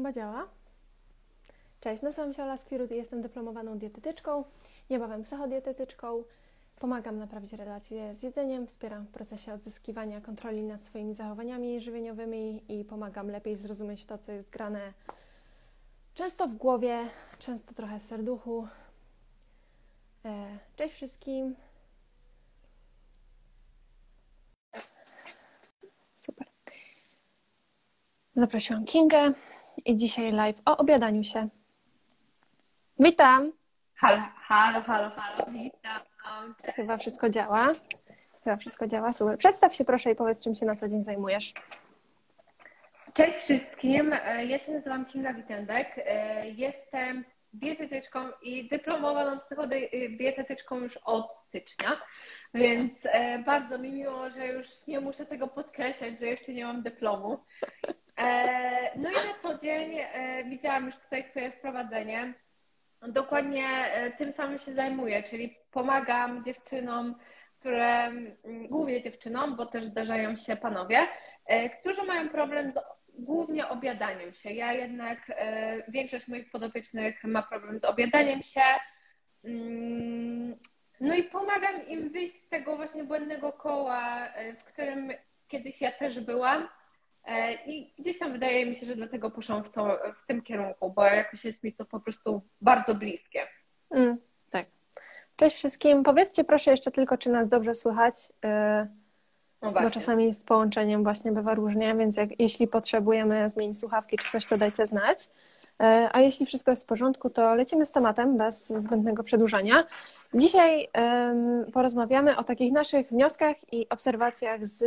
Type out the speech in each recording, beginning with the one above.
Chyba działa. Cześć, nazywam się Ola Skwirut i jestem dyplomowaną dietetyczką, niebawem psychodietetyczką. Pomagam naprawić relacje z jedzeniem, wspieram w procesie odzyskiwania kontroli nad swoimi zachowaniami żywieniowymi i pomagam lepiej zrozumieć to, co jest grane często w głowie, często trochę w serduchu. E, cześć wszystkim. Super. Zaprosiłam Kingę i dzisiaj live o obiadaniu się. Witam. Halo, halo, halo, halo, witam. Cześć. Chyba wszystko działa. Chyba wszystko działa, super. Przedstaw się proszę i powiedz, czym się na co dzień zajmujesz. Cześć wszystkim, ja się nazywam Kinga Witendek. Jestem dietetyczką i dyplomowaną psychodietetyczką już od stycznia, więc e, bardzo mi miło, że już nie muszę tego podkreślać, że jeszcze nie mam dyplomu. No i na co dzień widziałam już tutaj Twoje wprowadzenie. Dokładnie tym samym się zajmuję, czyli pomagam dziewczynom, które, głównie dziewczynom, bo też zdarzają się panowie, którzy mają problem z głównie obiadaniem się. Ja jednak, e, większość moich podopiecznych ma problem z obiadaniem się. Mm, no i pomagam im wyjść z tego właśnie błędnego koła, e, w którym kiedyś ja też byłam. E, I gdzieś tam wydaje mi się, że dlatego poszłam w, to, w tym kierunku, bo jakoś jest mi to po prostu bardzo bliskie. Mm, tak. Cześć wszystkim. Powiedzcie proszę jeszcze tylko, czy nas dobrze słychać. No bo czasami z połączeniem właśnie bywa różnie, więc jak, jeśli potrzebujemy zmienić słuchawki czy coś, to dajcie znać. E, a jeśli wszystko jest w porządku, to lecimy z tematem bez zbędnego przedłużania. Dzisiaj porozmawiamy o takich naszych wnioskach i obserwacjach z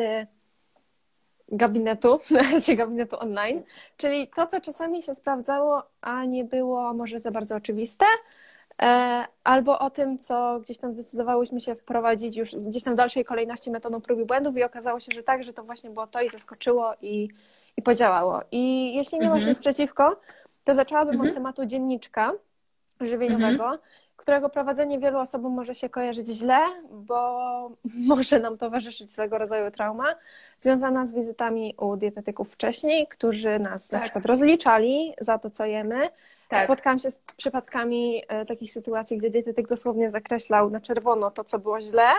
gabinetu, czy gabinetu online, czyli to, co czasami się sprawdzało, a nie było może za bardzo oczywiste, E, albo o tym, co gdzieś tam zdecydowałyśmy się wprowadzić już gdzieś tam w dalszej kolejności metodą prób i błędów i okazało się, że tak, że to właśnie było to i zaskoczyło i, i podziałało. I jeśli nie mhm. masz nic przeciwko, to zaczęłabym mhm. od tematu dzienniczka żywieniowego, mhm. którego prowadzenie wielu osobom może się kojarzyć źle, bo może nam towarzyszyć swego rodzaju trauma związana z wizytami u dietetyków wcześniej, którzy nas tak. na przykład rozliczali za to, co jemy, tak. Spotkałam się z przypadkami e, takich sytuacji, gdy dietetyk dosłownie zakreślał na czerwono to, co było źle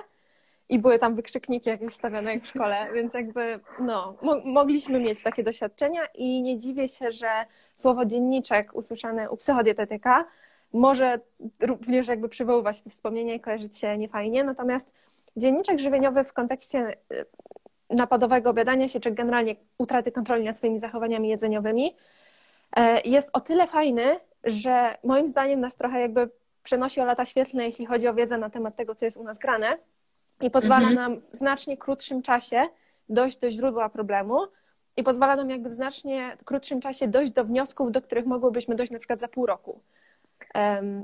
i były tam wykrzykniki jakieś stawiane jak w szkole, więc jakby no, mo mogliśmy mieć takie doświadczenia i nie dziwię się, że słowo dzienniczek usłyszane u psychodietetyka może również jakby przywoływać te wspomnienia i kojarzyć się niefajnie, natomiast dzienniczek żywieniowy w kontekście e, napadowego obiadania się, czy generalnie utraty kontroli nad swoimi zachowaniami jedzeniowymi, E, jest o tyle fajny, że moim zdaniem nas trochę jakby przenosi o lata świetlne, jeśli chodzi o wiedzę na temat tego, co jest u nas grane i pozwala mhm. nam w znacznie krótszym czasie dojść do źródła problemu i pozwala nam jakby w znacznie krótszym czasie dojść do wniosków, do których mogłybyśmy dojść na przykład za pół roku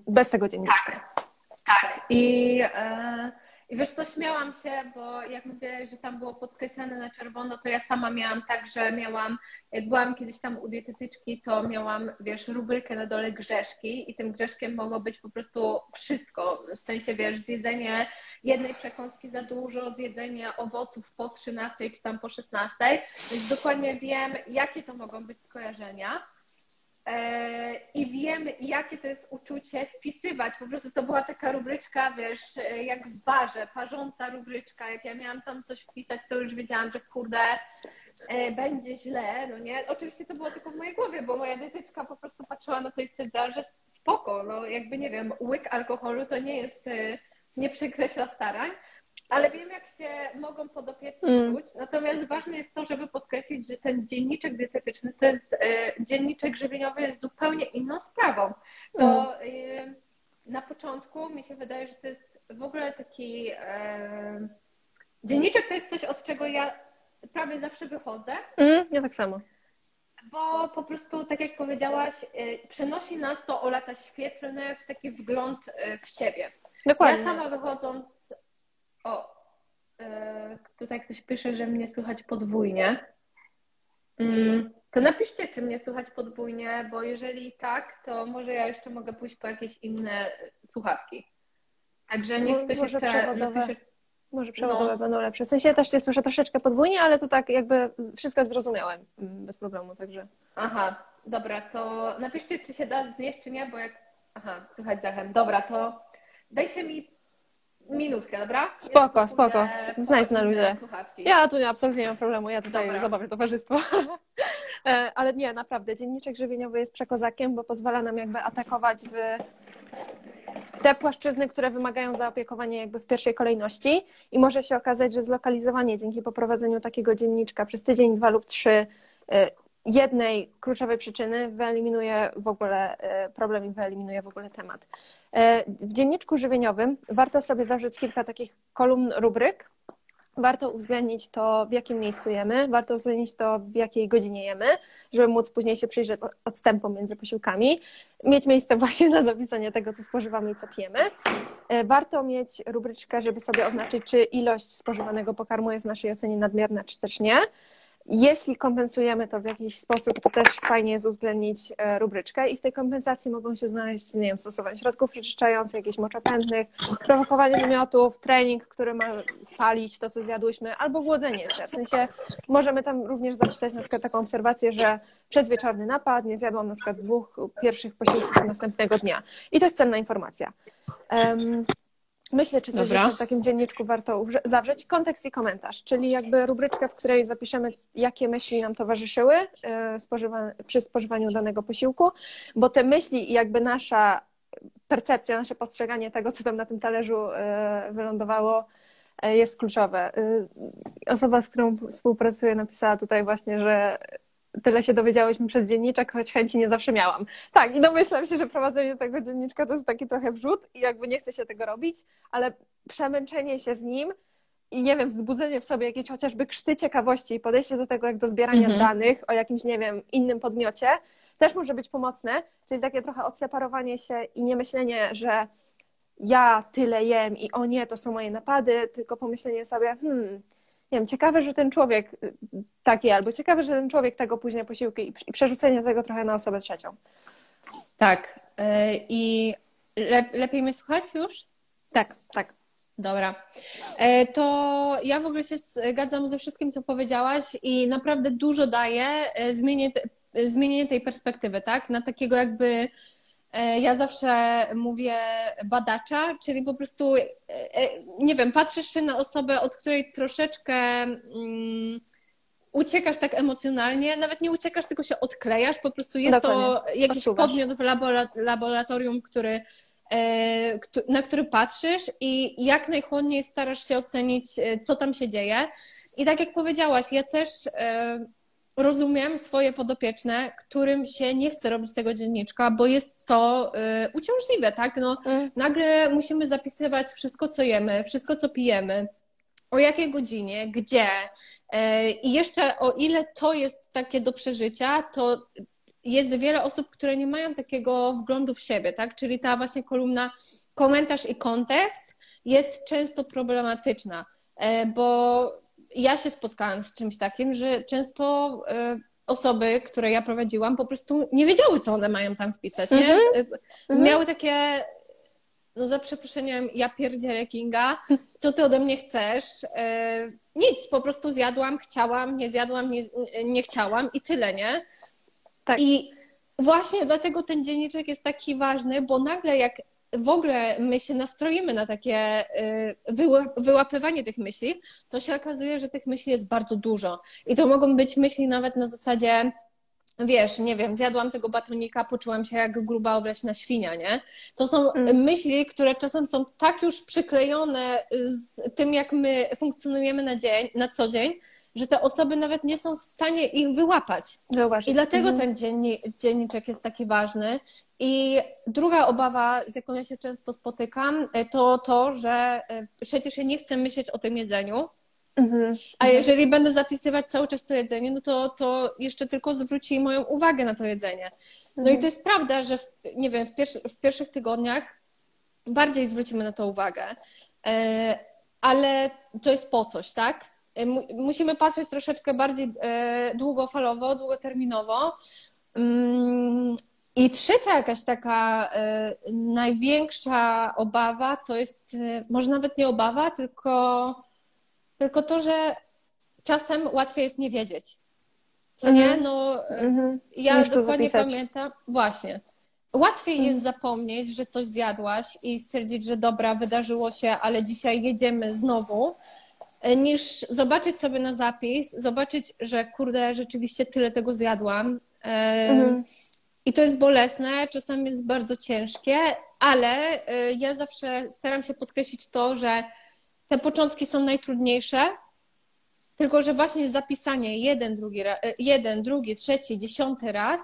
bez tego dzienniczka. Tak, tak. I e, i wiesz, to śmiałam się, bo jak mówię, że tam było podkreślane na czerwono, to ja sama miałam tak, że miałam, jak byłam kiedyś tam u dietetyczki, to miałam, wiesz, rubrykę na dole grzeszki i tym grzeszkiem mogło być po prostu wszystko. W sensie, wiesz, zjedzenie jednej przekąski za dużo, zjedzenie owoców po 13 czy tam po 16, więc dokładnie wiem, jakie to mogą być skojarzenia. E, i wiem, jakie to jest uczucie wpisywać. Po prostu to była taka rubryczka, wiesz, jak w barze, parząca rubryczka. Jak ja miałam tam coś wpisać, to już wiedziałam, że kurde, e, będzie źle, no nie? Oczywiście to było tylko w mojej głowie, bo moja dietyczka po prostu patrzyła na to i stwierdzała, że spoko, no jakby nie wiem, łyk alkoholu to nie jest, e, nie przekreśla starań ale wiem, jak się mogą podopieczni mm. czuć. Natomiast ważne jest to, żeby podkreślić, że ten dzienniczek dietetyczny to jest e, dzienniczek żywieniowy jest zupełnie inną sprawą. To mm. na początku mi się wydaje, że to jest w ogóle taki e, dzienniczek to jest coś, od czego ja prawie zawsze wychodzę. Mm, ja tak samo. Bo po prostu, tak jak powiedziałaś, przenosi nas to o lata świetlne w taki wgląd w siebie. Dokładnie. Ja sama wychodząc o, e, tutaj ktoś pisze, że mnie słychać podwójnie. Mm, to napiszcie, czy mnie słychać podwójnie, bo jeżeli tak, to może ja jeszcze mogę pójść po jakieś inne słuchawki. Także niech ktoś może jeszcze napisze. Może przeładowe no. będą lepsze. W sensie też Cię słyszę troszeczkę podwójnie, ale to tak jakby wszystko zrozumiałem mm, bez problemu, także. Aha, dobra, to napiszcie, czy się da znieść, czy nie, bo jak... Aha, słychać zachem. Dobra, to dajcie mi minutkę, dobra? Spoko, ja spoko. Znajdź na ludzie. Ja tu absolutnie nie mam problemu, ja tutaj dobra. zabawię towarzystwo. E, ale nie, naprawdę, dzienniczek żywieniowy jest przekozakiem, bo pozwala nam jakby atakować w te płaszczyzny, które wymagają zaopiekowania jakby w pierwszej kolejności i może się okazać, że zlokalizowanie dzięki poprowadzeniu takiego dzienniczka przez tydzień, dwa lub trzy e, jednej kluczowej przyczyny wyeliminuje w ogóle e, problem i wyeliminuje w ogóle temat. W dzienniczku żywieniowym warto sobie zawrzeć kilka takich kolumn rubryk, warto uwzględnić to, w jakim miejscu jemy, warto uwzględnić to, w jakiej godzinie jemy, żeby móc później się przyjrzeć odstępom między posiłkami, mieć miejsce właśnie na zapisanie tego, co spożywamy i co pijemy. E, warto mieć rubryczkę, żeby sobie oznaczyć, czy ilość spożywanego pokarmu jest w naszej ocenie nadmierna, czy też nie. Jeśli kompensujemy to w jakiś sposób, to też fajnie jest uwzględnić e, rubryczkę i w tej kompensacji mogą się znaleźć, nie wiem, stosowanie środków przeczyszczających, jakieś moczopędnych, prowokowanie wymiotów, trening, który ma spalić to, co zjadłyśmy, albo głodzenie jeszcze. W sensie możemy tam również zapisać na przykład taką obserwację, że przez wieczorny napad nie zjadłam na przykład dwóch pierwszych posiłków następnego dnia. I to jest cenna informacja. Um, Myślę, czy coś w takim dzienniczku warto zawrzeć. Kontekst i komentarz, czyli jakby rubryczkę, w której zapiszemy, jakie myśli nam towarzyszyły e, spożywa przy spożywaniu danego posiłku, bo te myśli i jakby nasza percepcja, nasze postrzeganie tego, co tam na tym talerzu e, wylądowało, e, jest kluczowe. Osoba, z którą współpracuję, napisała tutaj właśnie, że tyle się dowiedziałyśmy przez dzienniczek, choć chęci nie zawsze miałam. Tak, i domyślam się, że prowadzenie tego dzienniczka to jest taki trochę wrzut i jakby nie chce się tego robić, ale przemęczenie się z nim i nie wiem, wzbudzenie w sobie jakiejś chociażby krzty ciekawości i podejście do tego jak do zbierania mhm. danych o jakimś, nie wiem, innym podmiocie też może być pomocne, czyli takie trochę odseparowanie się i nie myślenie, że ja tyle jem i o nie, to są moje napady, tylko pomyślenie sobie, hmm, nie wiem, ciekawe, że ten człowiek y, taki, albo ciekawe, że ten człowiek tego później posiłki i przerzucenie tego trochę na osobę trzecią. Tak. Y, I le lepiej mnie słuchać już? Tak, tak. Dobra. E, to ja w ogóle się zgadzam ze wszystkim, co powiedziałaś i naprawdę dużo daje zmienienie, zmienienie tej perspektywy, tak? Na takiego jakby ja zawsze mówię badacza, czyli po prostu, e, e, nie wiem, patrzysz się na osobę, od której troszeczkę um, uciekasz tak emocjonalnie, nawet nie uciekasz, tylko się odklejasz, po prostu jest Dokładnie. to jakiś Posuwasz. podmiot w laboratorium, który, na który patrzysz i jak najchłodniej starasz się ocenić, co tam się dzieje. I tak jak powiedziałaś, ja też rozumiem swoje podopieczne, którym się nie chce robić tego dzienniczka, bo jest to y, uciążliwe, tak? No, mm. Nagle musimy zapisywać wszystko, co jemy, wszystko, co pijemy, o jakiej godzinie, gdzie. Y, I jeszcze o ile to jest takie do przeżycia, to jest wiele osób, które nie mają takiego wglądu w siebie, tak? Czyli ta właśnie kolumna komentarz i kontekst jest często problematyczna, y, bo ja się spotkałam z czymś takim, że często e, osoby, które ja prowadziłam, po prostu nie wiedziały, co one mają tam wpisać. Nie? Mm -hmm. Miały takie, no za przeproszeniem, ja pierdzielę Kinga, co ty ode mnie chcesz? Nic, po prostu zjadłam, chciałam, nie zjadłam, nie, nie chciałam i tyle, nie? Tak. I właśnie dlatego ten dzienniczek jest taki ważny, bo nagle jak w ogóle my się nastroimy na takie y, wyłapywanie tych myśli, to się okazuje, że tych myśli jest bardzo dużo. I to mogą być myśli nawet na zasadzie, wiesz, nie wiem, zjadłam tego batonika, poczułam się jak gruba obleśna świnia, nie? To są mm. myśli, które czasem są tak już przyklejone z tym, jak my funkcjonujemy na dzień, na co dzień, że te osoby nawet nie są w stanie ich wyłapać. Zauważyć. I dlatego mhm. ten dzienni, dzienniczek jest taki ważny. I druga obawa, z jaką ja się często spotykam, e, to to, że e, przecież ja nie chcę myśleć o tym jedzeniu, mhm. A jeżeli będę zapisywać cały czas to jedzenie, no to, to jeszcze tylko zwróci moją uwagę na to jedzenie. No mhm. i to jest prawda, że w, nie wiem, w, pierwszy, w pierwszych tygodniach bardziej zwrócimy na to uwagę, e, ale to jest po coś, tak? E, musimy patrzeć troszeczkę bardziej e, długofalowo, długoterminowo. Mm, I trzecia jakaś taka y, największa obawa to jest, może nawet nie obawa, tylko, tylko to, że czasem łatwiej jest nie wiedzieć. Co Mhm. nie? No, y, Mhm. ja to dokładnie pamiętam. Właśnie. Łatwiej Mhm. jest zapomnieć, że coś zjadłaś i stwierdzić, że dobra, wydarzyło się, ale dzisiaj jedziemy znowu, niż zobaczyć sobie na zapis, zobaczyć, że kurde, rzeczywiście tyle tego zjadłam. E, Mhm. I to jest bolesne, czasami jest bardzo ciężkie, ale y, ja zawsze staram się podkreślić to, że te początki są najtrudniejsze, tylko że właśnie zapisanie jeden, drugi, jeden, drugi, trzeci, dziesiąty raz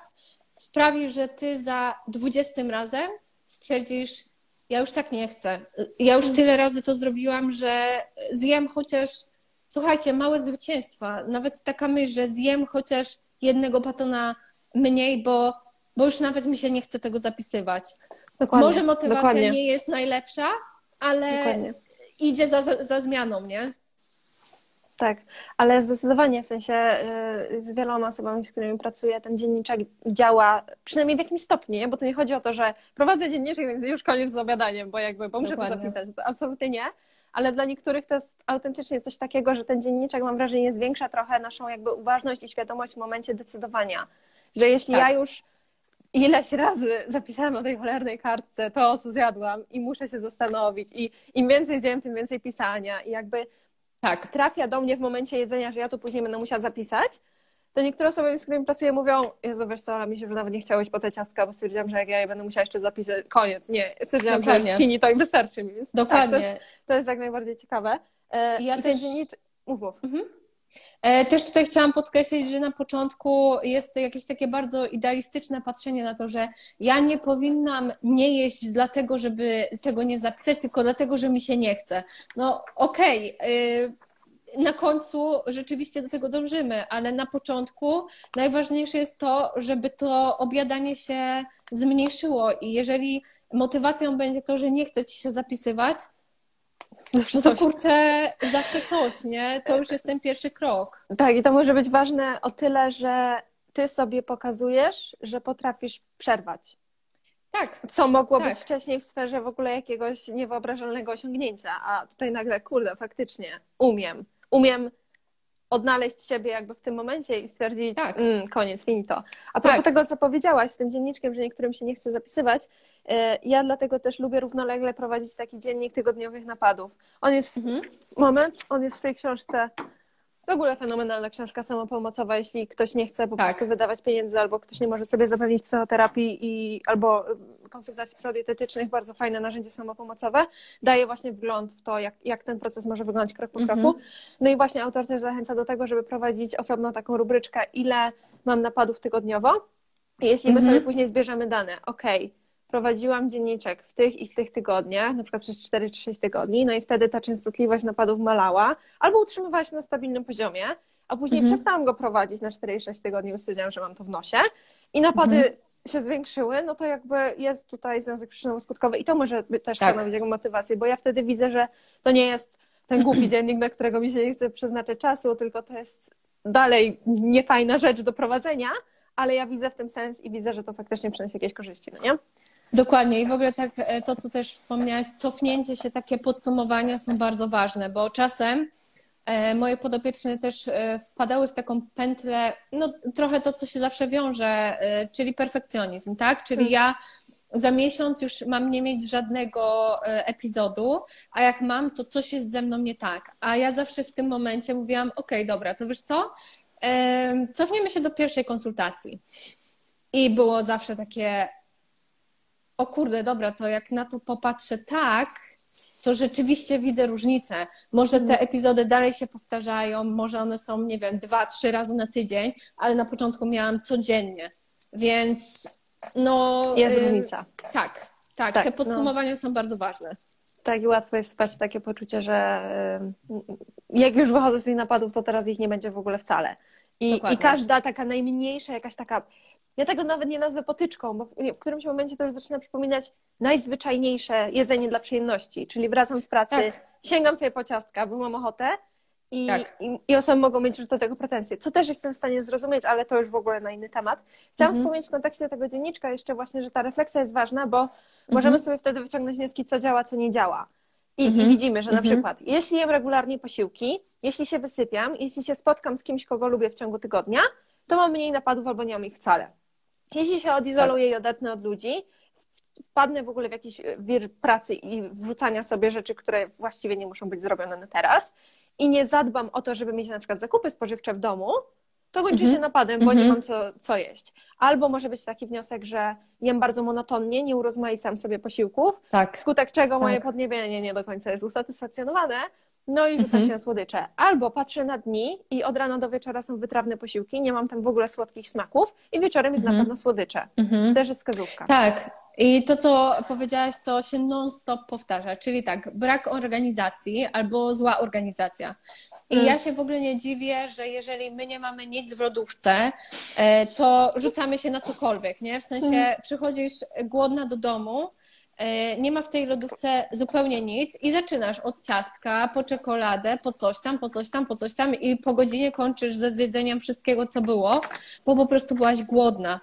sprawi, że ty za dwudziestym razem stwierdzisz, ja już tak nie chcę. Ja już tyle razy to zrobiłam, że zjem chociaż, słuchajcie, małe zwycięstwa. Nawet taka myśl, że zjem chociaż jednego batona mniej, bo, bo już nawet mi się nie chce tego zapisywać. Dokładnie. Może motywacja Dokładnie. nie jest najlepsza, ale Dokładnie. idzie za, za, za zmianą, nie? Tak, ale zdecydowanie w sensie y, z wieloma osobami, z którymi pracuję, ten dzienniczek działa przynajmniej w jakimś stopniu, bo to nie chodzi o to, że prowadzę dzienniczek, więc już koniec z opowiadaniem, bo jakby, bo muszę Dokładnie. to zapisać. To absolutnie nie. Ale dla niektórych to jest autentycznie coś takiego, że ten dzienniczek, mam wrażenie, zwiększa trochę naszą jakby uważność i świadomość w momencie decydowania. Że jeśli Tak. ja już ileś razy zapisałam na tej cholernej kartce to, co zjadłam i muszę się zastanowić i im więcej zjem, tym więcej pisania i jakby Tak. trafia do mnie w momencie jedzenia, że ja to później będę musiała zapisać, to niektóre osoby, z którymi pracuję, mówią, Jezu, wiesz co, ale mi się już nawet nie chciało iść po te ciastka, bo stwierdziłam, że jak ja je będę musiała jeszcze zapisać, koniec, nie, stwierdziłam, że Dokładnie. kini, to i wystarczy mi, więc Dokładnie. Tak, to, jest, to jest jak najbardziej ciekawe. E, Ja I ten też- dzienniczek, mów, mów. E, Też tutaj chciałam podkreślić, że na początku jest to jakieś takie bardzo idealistyczne patrzenie na to, że ja nie powinnam nie jeść dlatego, żeby tego nie zapisać, tylko dlatego, że mi się nie chce. No okej, y, na końcu rzeczywiście do tego dążymy, ale na początku najważniejsze jest to, żeby to objadanie się zmniejszyło i jeżeli motywacją będzie to, że nie chce ci się zapisywać, Zawsze no to kurczę, zawsze coś, nie? To już jest ten pierwszy krok. Tak, i to może być ważne o tyle, że ty sobie pokazujesz, że potrafisz przerwać. Tak, Co mogło Tak. być wcześniej w sferze w ogóle jakiegoś niewyobrażalnego osiągnięcia, a tutaj nagle, kurde, faktycznie umiem. Umiem odnaleźć siebie jakby w tym momencie i stwierdzić, Tak. mm, koniec, finito. A propos Tak. tego, co powiedziałaś z tym dzienniczkiem, że niektórym się nie chce zapisywać, e, ja dlatego też lubię równolegle prowadzić taki dziennik tygodniowych napadów. On jest, Mhm. moment, on jest w tej książce w ogóle fenomenalna książka samopomocowa, jeśli ktoś nie chce po Tak. prostu wydawać pieniędzy, albo ktoś nie może sobie zapewnić psychoterapii i, albo y, konsultacji psychodietetycznych, bardzo fajne narzędzie samopomocowe, daje właśnie wgląd w to, jak, jak ten proces może wyglądać krok po Mhm. kroku. No i właśnie autor też zachęca do tego, żeby prowadzić osobno taką rubryczkę, ile mam napadów tygodniowo. Jeśli my Mhm. sobie później zbierzemy dane, okej, prowadziłam dzienniczek w tych i w tych tygodniach, na przykład przez 4 czy 6 tygodni, no i wtedy ta częstotliwość napadów malała, albo utrzymywała się na stabilnym poziomie, a później Mhm. przestałam go prowadzić na 4 i 6 tygodni, bo stwierdziłam, że mam to w nosie i napady Mhm. się zwiększyły, no to jakby jest tutaj związek przyczynowo-skutkowy i to może też Tak. stanowić jego motywację, bo ja wtedy widzę, że to nie jest ten głupi dziennik, na którego mi się nie chce przeznaczyć czasu, tylko to jest dalej niefajna rzecz do prowadzenia, ale ja widzę w tym sens i widzę, że to faktycznie przynosi jakieś korzyści, no nie? Dokładnie i w ogóle tak e, to, co też wspomniałaś, cofnięcie się, takie podsumowania są bardzo ważne, bo czasem e, moje podopieczne też e, wpadały w taką pętlę, no trochę to, co się zawsze wiąże, czyli perfekcjonizm, tak? Czyli Mm. ja za miesiąc już mam nie mieć żadnego epizodu, a jak mam, to coś jest ze mną nie tak. A ja zawsze w tym momencie mówiłam, okej, dobra, to wiesz co, cofniemy się do pierwszej konsultacji. I było zawsze takie, o kurde, dobra, to jak na to popatrzę tak, to rzeczywiście widzę różnicę. Może te epizody dalej się powtarzają, może one są, nie wiem, dwa, trzy razy na tydzień, ale na początku miałam codziennie. Więc no. Jest y, różnica. Tak, tak, Tak, te no. podsumowania są bardzo ważne. Tak, i łatwo jest spać takie poczucie, że y, jak już wychodzę z tych napadów, to teraz ich nie będzie w ogóle wcale. I, i każda taka najmniejsza, jakaś taka, ja tego nawet nie nazwę potyczką, bo w, w którymś momencie to już zaczyna przypominać najzwyczajniejsze jedzenie dla przyjemności, czyli wracam z pracy, Tak. sięgam sobie po ciastka, bo mam ochotę I, Tak. i, I osoby mogą mieć już do tego pretensje, co też jestem w stanie zrozumieć, ale to już w ogóle na inny temat. Chciałam Mhm. wspomnieć w kontekście tego dzienniczka jeszcze właśnie, że ta refleksja jest ważna, bo Mhm. możemy sobie wtedy wyciągnąć wnioski, co działa, co nie działa. I, i Mhm. widzimy, że na Mhm. przykład, jeśli jem regularnie posiłki, jeśli się wysypiam, jeśli się spotkam z kimś, kogo lubię w ciągu tygodnia, to mam mniej napadów albo nie mam ich wcale. Jeśli się odizoluję i odetnę od ludzi, wpadnę w ogóle w jakiś wir pracy i wrzucania sobie rzeczy, które właściwie nie muszą być zrobione na teraz i nie zadbam o to, żeby mieć na przykład zakupy spożywcze w domu, to kończy Mhm. się napadem, bo nie Mhm. mam co, co jeść. Albo może być taki wniosek, że jem bardzo monotonnie, nie urozmaicam sobie posiłków, Tak. wskutek czego moje Tak. podniebienie nie do końca jest usatysfakcjonowane, no i rzucam Mhm. się na słodycze. Albo patrzę na dni i od rana do wieczora są wytrawne posiłki, nie mam tam w ogóle słodkich smaków i wieczorem jest Mhm. na słodycze. Mhm. Też jest wskazówka. Tak. I to, co powiedziałaś, to się non-stop powtarza. Czyli tak, brak organizacji albo zła organizacja. I Mm. ja się w ogóle nie dziwię, że jeżeli my nie mamy nic w lodówce, e, to rzucamy się na cokolwiek, nie? W sensie Mm. przychodzisz głodna do domu, nie ma w tej lodówce zupełnie nic i zaczynasz od ciastka, po czekoladę, po coś tam, po coś tam, po coś tam i po godzinie kończysz ze zjedzeniem wszystkiego, co było, bo po prostu byłaś głodna.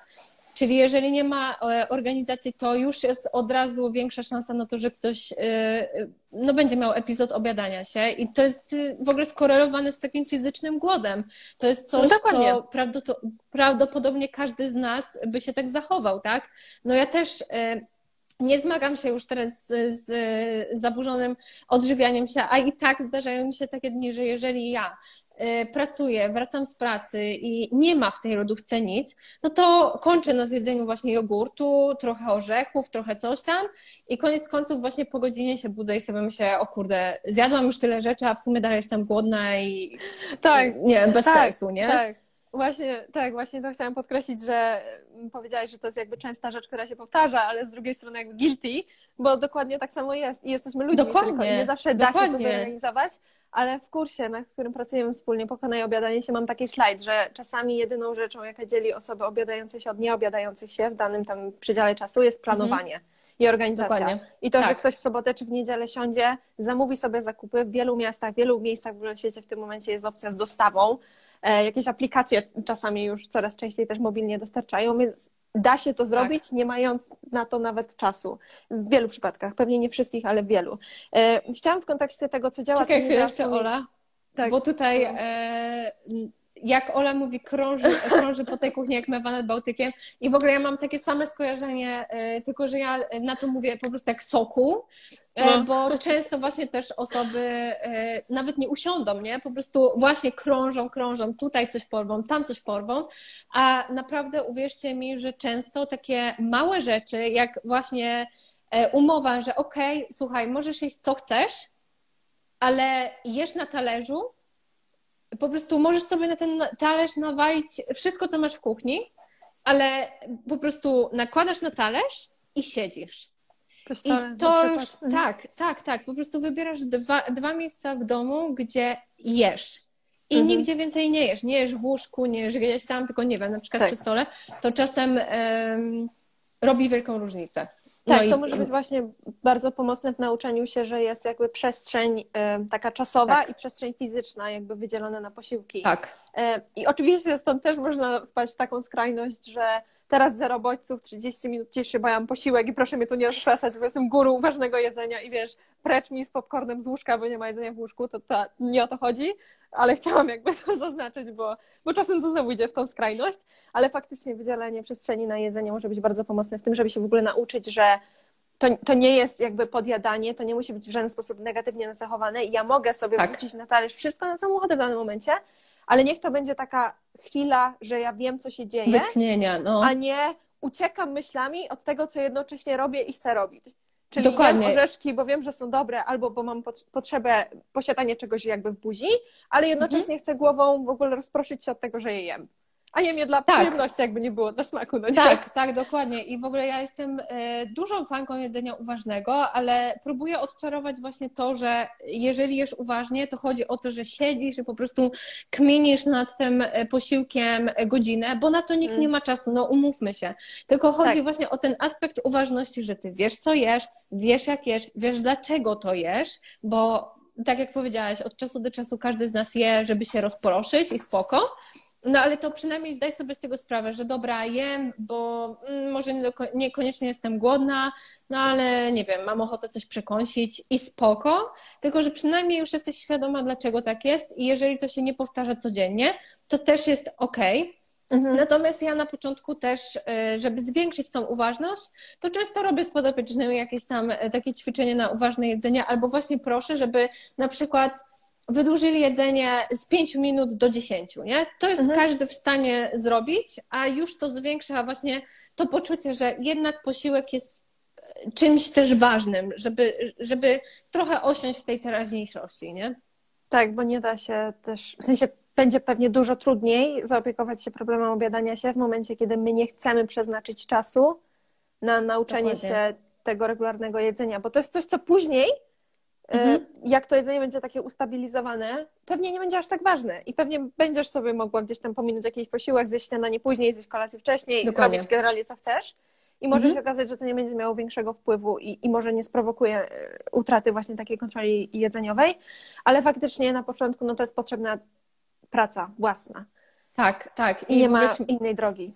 Czyli jeżeli nie ma e, organizacji, to już jest od razu większa szansa na to, że ktoś e, e, no, będzie miał epizod obiadania się i to jest e, w ogóle skorelowane z takim fizycznym głodem. To jest coś, No co prawdopodobnie każdy z nas by się tak zachował, tak? No ja też e, nie zmagam się już teraz z, z zaburzonym odżywianiem się, a i tak zdarzają mi się takie dni, że jeżeli ja e, pracuję, wracam z pracy i nie ma w tej lodówce nic, no to kończę na zjedzeniu właśnie jogurtu, trochę orzechów, trochę coś tam i koniec końców właśnie po godzinie się budzę i sobie myślę, o kurde, zjadłam już tyle rzeczy, a w sumie dalej jestem głodna i Tak, nie bez tak, sensu, nie? Tak. Właśnie, tak, właśnie to chciałam podkreślić, że mm, powiedziałaś, że to jest jakby częsta rzecz, która się powtarza, ale z drugiej strony jakby guilty, bo dokładnie tak samo jest i jesteśmy ludźmi, Dokładnie, nie zawsze da się to dokładnie. zorganizować, ale w kursie, na którym pracujemy wspólnie, Pokonaj obiadanie się, mam taki slajd, że czasami jedyną rzeczą, jaka dzieli osoby obiadające się od nieobiadających się w danym tam przedziale czasu jest planowanie. I organizacja. Dokładnie. I to, że Tak. ktoś w sobotę czy w niedzielę siądzie, zamówi sobie zakupy w wielu miastach, w wielu miejscach w ogóle świecie w tym momencie jest opcja z dostawą. E, jakieś aplikacje czasami już coraz częściej też mobilnie dostarczają, więc da się to zrobić, nie mając na to nawet czasu. W wielu przypadkach, pewnie nie wszystkich, ale w wielu. E, chciałam w kontekście tego, co działa... Czekaj chwilę jeszcze, Ola. Tak. Bo tutaj, e, jak Ola mówi, krąży, krąży po tej kuchni jak mewa nad Bałtykiem. I w ogóle ja mam takie same skojarzenie, e, tylko że ja na to mówię po prostu jak soku, e, No. bo często właśnie też osoby e, nawet nie usiądą, nie? Po prostu właśnie krążą, krążą, tutaj coś porwą, tam coś porwą, a naprawdę uwierzcie mi, że często takie małe rzeczy, jak właśnie umowa, że okej, słuchaj, możesz jeść co chcesz, ale jesz na talerzu, po prostu możesz sobie na ten talerz nawalić wszystko, co masz w kuchni, ale po prostu nakładasz na talerz i siedzisz. I to już, tak, tak, tak. Po prostu wybierasz dwa, dwa miejsca w domu, gdzie jesz. I Mhm. nigdzie więcej nie jesz. Nie jesz w łóżku, nie jesz gdzieś tam, tylko nie wiem, na przykład Tak. przy stole. To czasem em, robi wielką różnicę. Tak, No i- to może być właśnie bardzo pomocne w nauczeniu się, że jest jakby przestrzeń e, taka czasowa Tak. i przestrzeń fizyczna jakby wydzielona na posiłki. Tak. E, I oczywiście stąd też można wpaść w taką skrajność, że teraz zero bodźców, 30 minut ciszy, bo ja mam posiłek i proszę mnie tu nie rozpraszać, bo jestem górą ważnego jedzenia i wiesz, precz mi z popcornem z łóżka, bo nie ma jedzenia w łóżku, to, to nie o to chodzi, ale chciałam jakby to zaznaczyć, bo, bo czasem to znowu idzie w tą skrajność, ale faktycznie wydzielenie przestrzeni na jedzenie może być bardzo pomocne w tym, żeby się w ogóle nauczyć, że to, to nie jest jakby podjadanie, to nie musi być w żaden sposób negatywnie nacechowane i ja mogę sobie Tak. wrzucić na talerz wszystko na samą ochotę w danym momencie, ale niech to będzie taka chwila, że ja wiem, co się dzieje, Wytchnienia, no. a nie uciekam myślami od tego, co jednocześnie robię i chcę robić. Czyli Dokładnie. jem orzeszki, bo wiem, że są dobre, albo bo mam pot- potrzebę posiadania czegoś jakby w buzi, ale jednocześnie chcę głową w ogóle rozproszyć się od tego, że je jem. A jem je dla Tak. przyjemności, jakby nie było dla smaku. No nie? Tak, tak, dokładnie. I w ogóle ja jestem e, dużą fanką jedzenia uważnego, ale próbuję odczarować właśnie to, że jeżeli jesz uważnie, to chodzi o to, że siedzisz i po prostu kminisz nad tym e, posiłkiem godzinę, bo na to nikt Mm. nie ma czasu, no umówmy się. Tylko chodzi Tak. właśnie o ten aspekt uważności, że ty wiesz, co jesz, wiesz, jak jesz, wiesz, dlaczego to jesz, bo tak jak powiedziałaś, od czasu do czasu każdy z nas je, żeby się rozproszyć i spoko. No ale to przynajmniej zdaj sobie z tego sprawę, że dobra, jem, bo mm, może nie niekoniecznie jestem głodna, no ale nie wiem, mam ochotę coś przekąsić i spoko, tylko że przynajmniej już jesteś świadoma, dlaczego tak jest i jeżeli to się nie powtarza codziennie, to też jest ok. Mhm. Natomiast ja na początku też, y, żeby zwiększyć tą uważność, to często robię z podopiecznymi jakieś tam y, takie ćwiczenie na uważne jedzenie, albo właśnie proszę, żeby na przykład wydłużyli jedzenie z 5 minut do 10, nie? To jest mhm. każdy w stanie zrobić, a już to zwiększa właśnie to poczucie, że jednak posiłek jest e, czymś też ważnym, żeby, żeby trochę osiąść w tej teraźniejszości, nie? Tak, bo nie da się też, w sensie będzie pewnie dużo trudniej zaopiekować się problemem obiadania się w momencie, kiedy my nie chcemy przeznaczyć czasu na nauczenie Dokładnie. się tego regularnego jedzenia, bo to jest coś, co później mhm. Jak to jedzenie będzie takie ustabilizowane, pewnie nie będzie aż tak ważne i pewnie będziesz sobie mogła gdzieś tam pominąć jakiś posiłek, zjeść śniadanie później, zjeść kolację wcześniej Dokładnie. zrobić generalnie co chcesz. I może mhm. się okazać, że to nie będzie miało większego wpływu i, i może nie sprowokuje e, utraty właśnie takiej kontroli jedzeniowej, ale faktycznie na początku no to jest potrzebna praca własna. Tak, tak. I, I nie ma innej drogi.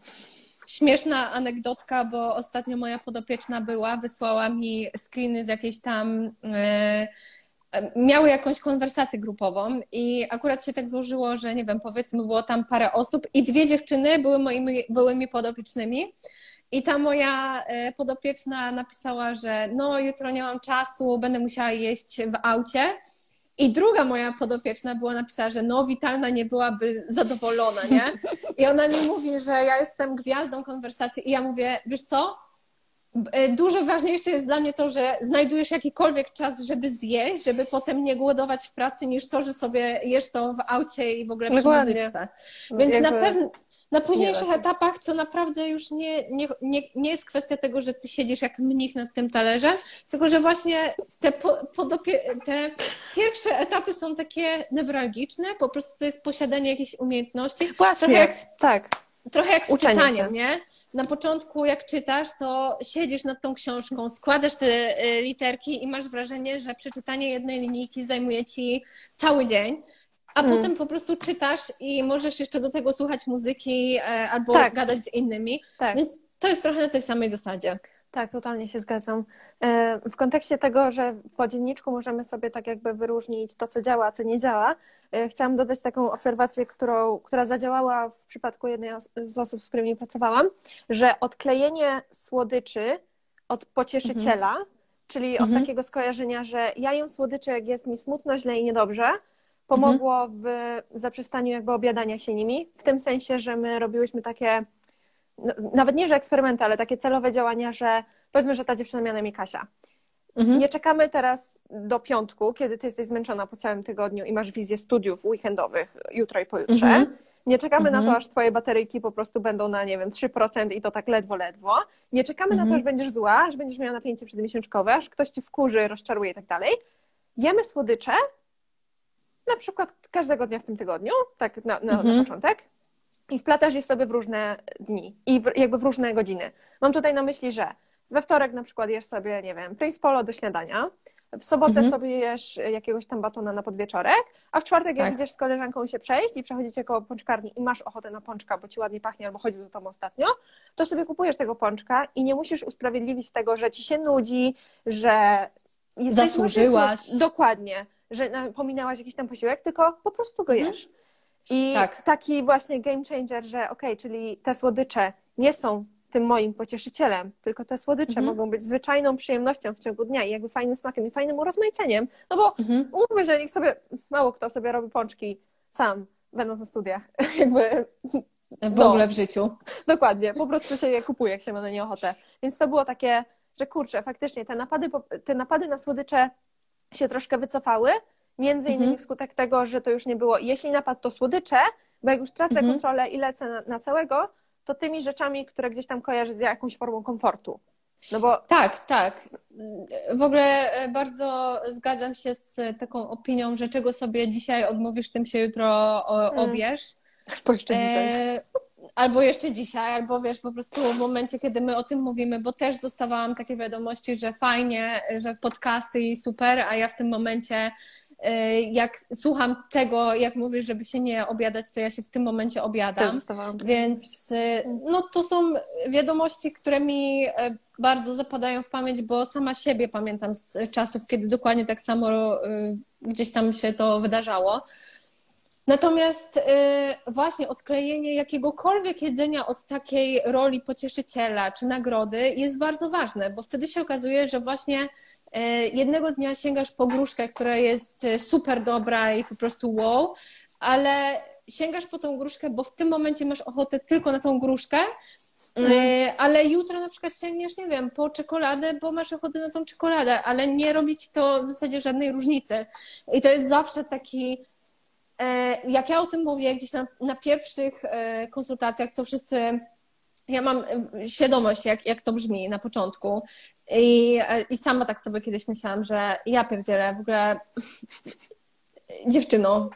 Śmieszna anegdotka, bo ostatnio moja podopieczna była, wysłała mi screeny z jakiejś tam. Yy, miały jakąś konwersację grupową i akurat się tak złożyło, że nie wiem, powiedzmy było tam parę osób i dwie dziewczyny były moimi byłymi podopiecznymi. I ta moja e, podopieczna napisała, że no jutro nie mam czasu, będę musiała jeść w aucie. I druga moja podopieczna była napisała, że no Witalna nie byłaby zadowolona, nie? I ona mi mówi, że ja jestem gwiazdą konwersacji i ja mówię, wiesz co? E, dużo ważniejsze jest dla mnie to, że znajdujesz jakikolwiek czas, żeby zjeść, żeby potem nie głodować w pracy, niż to, że sobie jesz to w aucie i w ogóle przy muzyczce. Więc Jakby... na pewno na późniejszych etapach to naprawdę już nie, nie, nie, nie jest kwestia tego, że ty siedzisz jak mnich nad tym talerzem, tylko że właśnie te, po, te pierwsze etapy są takie newralgiczne, po prostu to jest posiadanie jakichś umiejętności. Właśnie, jak, tak trochę jak z czytaniem, nie? Na początku, jak czytasz, to siedzisz nad tą książką, składasz te y, literki i masz wrażenie, że przeczytanie jednej linijki zajmuje ci cały dzień. A hmm. potem po prostu czytasz i możesz jeszcze do tego słuchać muzyki e, albo tak. gadać z innymi. Tak. Więc to jest trochę na tej samej zasadzie. Tak, totalnie się zgadzam. E, w kontekście tego, że po dzienniczku możemy sobie tak jakby wyróżnić to, co działa, a co nie działa, e, chciałam dodać taką obserwację, którą, która zadziałała w przypadku jednej z osób, z którymi pracowałam, że odklejenie słodyczy od pocieszyciela, mhm. czyli od mhm. takiego skojarzenia, że ja jem słodycze, jak jest mi smutno, źle i niedobrze, pomogło mhm. w zaprzestaniu jakby obiadania się nimi, w tym sensie, że my robiłyśmy takie nawet nie, że eksperymenty, ale takie celowe działania, że powiedzmy, że ta dziewczyna miała na imię Kasia. Mhm. Nie czekamy teraz do piątku, kiedy ty jesteś zmęczona po całym tygodniu i masz wizję studiów weekendowych jutro i pojutrze. Mhm. Nie czekamy na to, mhm. aż twoje bateryjki po prostu będą na, nie wiem, 3% i to tak ledwo, ledwo. Nie czekamy na to, mhm. aż będziesz zła, aż będziesz miała napięcie przedmiesiączkowe, aż ktoś ci wkurzy, rozczaruje i tak dalej. Jemy słodycze, na przykład każdego dnia w tym tygodniu, tak na, na, na mhm. początek, i wplatasz je sobie w różne dni i w, jakby w różne godziny. Mam tutaj na myśli, że we wtorek na przykład jesz sobie, nie wiem, Prince Polo do śniadania, w sobotę mhm. sobie jesz jakiegoś tam batona na podwieczorek, a w czwartek tak. jak idziesz z koleżanką się przejść i przechodzicie koło pączkarni i masz ochotę na pączka, bo ci ładnie pachnie albo chodził za tobą ostatnio, to sobie kupujesz tego pączka i nie musisz usprawiedliwić tego, że ci się nudzi, że zasłużyłaś. Dokładnie, że pominęłaś jakiś tam posiłek, tylko po prostu go mhm. I tak. taki właśnie game changer, że okej, okay, czyli te słodycze nie są tym moim pocieszycielem, tylko te słodycze mhm. mogą być zwyczajną przyjemnością w ciągu dnia i jakby fajnym smakiem i fajnym urozmaiceniem. No bo mhm. umówmy, że nikt sobie, mało kto sobie robi pączki sam, będąc na studiach. jakby w no, ogóle w życiu. Dokładnie, po prostu się je kupuje, jak się ma na nie ochotę. Więc to było takie, że kurczę, faktycznie te napady, te napady na słodycze się troszkę wycofały, Między innymi mhm. wskutek tego, że to już nie było, jeśli napad to słodycze, bo jak już tracę mhm. kontrolę i lecę na, na, całego, to tymi rzeczami, które gdzieś tam kojarzy z jakąś formą komfortu. No bo... Tak, tak. W ogóle e, bardzo zgadzam się z taką opinią, że czego sobie dzisiaj odmówisz, tym się jutro mm. obierz. Bo jeszcze dzisiaj. E, albo jeszcze dzisiaj, albo wiesz, po prostu w momencie, kiedy my o tym mówimy, bo też dostawałam takie wiadomości, że fajnie, że podcasty i super, a ja w tym momencie e, jak słucham tego, jak mówisz, żeby się nie obiadać, to ja się w tym momencie obiadam. Więc e, no, to są wiadomości, które mi e, bardzo zapadają w pamięć, bo sama siebie pamiętam z czasów, kiedy dokładnie tak samo gdzieś tam się to wydarzało. Natomiast właśnie odklejenie jakiegokolwiek jedzenia od takiej roli pocieszyciela czy nagrody jest bardzo ważne, bo wtedy się okazuje, że właśnie jednego dnia sięgasz po gruszkę, która jest y, super dobra i po prostu wow, ale sięgasz po tą gruszkę, bo w tym momencie masz ochotę tylko na tą gruszkę, mhm. ale jutro na przykład sięgniesz, nie wiem, po czekoladę, bo masz ochotę na tą czekoladę, ale nie robi ci to w zasadzie żadnej różnicy. I to jest zawsze taki E, jak ja o tym mówię gdzieś na, na pierwszych e, konsultacjach, to wszyscy ja mam e, świadomość, jak, jak to brzmi na początku. I, I sama tak sobie kiedyś myślałam, że ja pierdzielę w ogóle dziewczyno.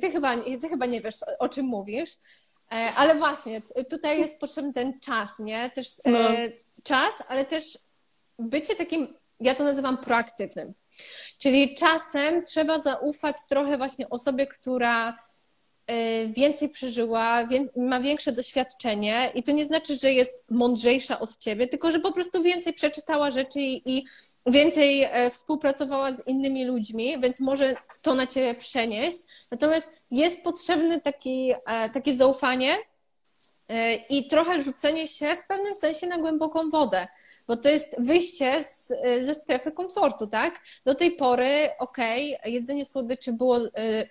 Ty chyba, ty chyba nie wiesz, o czym mówisz. Ale właśnie, tutaj jest potrzebny ten czas, nie? Też no. czas, ale też bycie takim ja to nazywam proaktywnym. Czyli czasem trzeba zaufać trochę właśnie osobie, która więcej przeżyła, ma większe doświadczenie i to nie znaczy, że jest mądrzejsza od ciebie, tylko że po prostu więcej przeczytała rzeczy i więcej e, współpracowała z innymi ludźmi, więc może to na ciebie przenieść. Natomiast jest potrzebne taki, e, takie zaufanie e, i trochę rzucenie się w pewnym sensie na głęboką wodę bo to jest wyjście z, ze strefy komfortu, tak? Do tej pory, okej, okay, jedzenie słodyczy było y,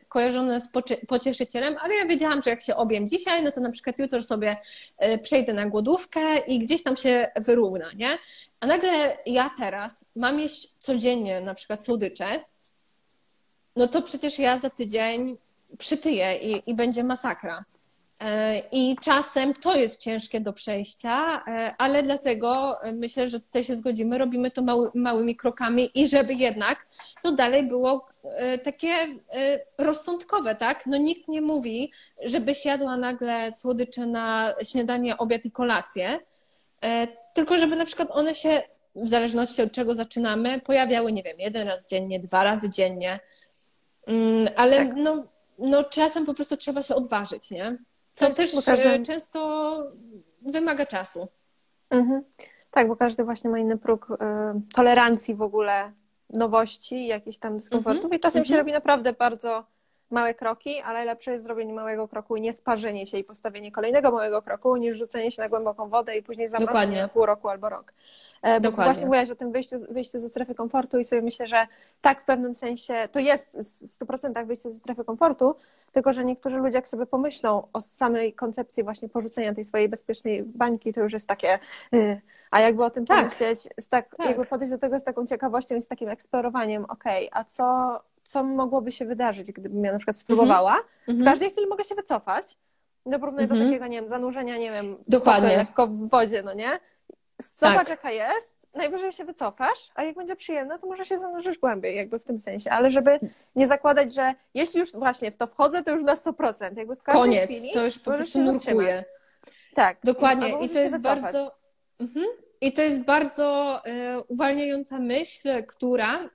kojarzone z pocieszycielem, ale ja wiedziałam, że jak się obiem dzisiaj, no to na przykład jutro sobie y, przejdę na głodówkę i gdzieś tam się wyrówna, nie? A nagle ja teraz mam jeść codziennie na przykład słodycze, no to przecież ja za tydzień przytyję i, i będzie masakra. E, I czasem to jest ciężkie do przejścia, e, ale dlatego e, myślę, że tutaj się zgodzimy, robimy to mały, małymi krokami i żeby jednak to dalej było takie rozsądkowe, tak? No nikt nie mówi, żebyś jadła nagle słodycze na śniadanie, obiad i kolację, tylko żeby na przykład one się, w zależności od czego zaczynamy, pojawiały, nie wiem, jeden raz dziennie, dwa razy dziennie, mm, ale tak. no, no czasem po prostu trzeba się odważyć, nie? Co tak, też każdy... często wymaga czasu. Mhm. Tak, bo każdy właśnie ma inny próg y, tolerancji w ogóle nowości, jakichś tam dyskomfortów mhm. i czasem się mhm. robi naprawdę bardzo małe kroki, ale lepsze jest zrobienie małego kroku i nie sparzenie się i postawienie kolejnego małego kroku, niż rzucenie się na głęboką wodę i później zamrożenie na pół roku albo rok. E, bo właśnie mówiłaś o tym wyjściu, wyjściu ze strefy komfortu i sobie myślę, że tak w pewnym sensie to jest w 100% wyjście ze strefy komfortu, tylko że niektórzy ludzie jak sobie pomyślą o samej koncepcji właśnie porzucenia tej swojej bezpiecznej bańki, to już jest takie y, a jakby o tym tak. pomyśleć, tak, tak. jakby podejść do tego z taką ciekawością i z takim eksplorowaniem, okej, okay, a co, co mogłoby się wydarzyć, gdybym ja na przykład spróbowała? Mm -hmm. W mhm. każdej chwili mogę się wycofać, no porównuję mm -hmm. do mhm. takiego, nie wiem, zanurzenia, nie wiem, Dokładnie. lekko w wodzie, no nie? Zobacz, tak. jaka jest, najwyżej się wycofasz, a jak będzie przyjemne, to może się zanurzysz głębiej, jakby w tym sensie, ale żeby nie zakładać, że jeśli już właśnie w to wchodzę, to już na 100%, jakby w każdej Koniec, chwili to już po prostu nurkuje. Tak. Dokładnie i to jest bardzo... Mhm. I to jest bardzo y, uwalniająca myśl, która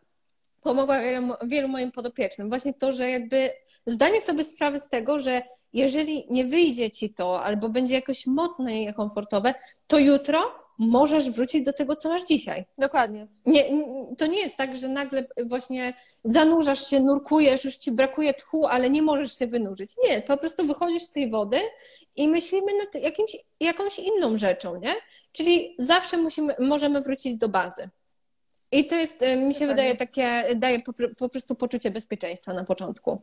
pomogła wielu, wielu moim podopiecznym. Właśnie to, że jakby zdanie sobie sprawy z tego, że jeżeli nie wyjdzie ci to, albo będzie jakoś mocno niekomfortowe, to jutro możesz wrócić do tego, co masz dzisiaj. Dokładnie. Nie, to nie jest tak, że nagle właśnie zanurzasz się, nurkujesz, już ci brakuje tchu, ale nie możesz się wynurzyć. Nie, po prostu wychodzisz z tej wody i myślimy nad jakimś, jakąś inną rzeczą, nie? Czyli zawsze musimy, możemy wrócić do bazy. I to jest, e, mi się wydaje, takie, daje po, po prostu poczucie bezpieczeństwa na początku.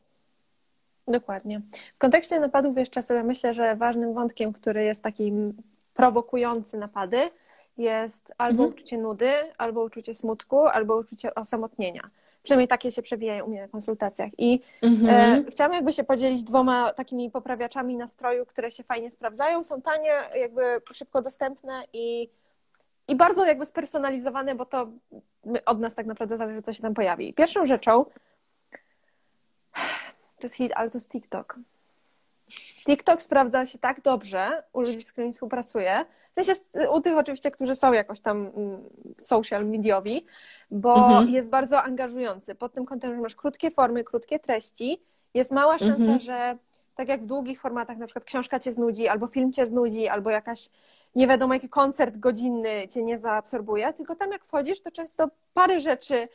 Dokładnie. W kontekście napadów jeszcze sobie myślę, że ważnym wątkiem, który jest takim prowokujący napady, jest albo mhm. uczucie nudy, albo uczucie smutku, albo uczucie osamotnienia. Przynajmniej takie się przewijają u mnie na konsultacjach. I mhm. e, chciałam jakby się podzielić dwoma takimi poprawiaczami nastroju, które się fajnie sprawdzają. Są tanie, jakby szybko dostępne i, i bardzo jakby spersonalizowane, bo to od nas tak naprawdę zależy, co się tam pojawi. Pierwszą rzeczą to jest hit, ale to jest TikTok. TikTok sprawdza się tak dobrze u ludzi, z którymi współpracuję, w sensie u tych oczywiście, którzy są jakoś tam mm, social mediowi, bo mhm. jest bardzo angażujący pod tym kątem, że masz krótkie formy, krótkie treści, jest mała szansa, mhm. że tak jak w długich formatach, na przykład książka cię znudzi, albo film cię znudzi, albo jakaś nie wiadomo jaki koncert godzinny cię nie zaabsorbuje, tylko tam jak wchodzisz, to często parę rzeczy,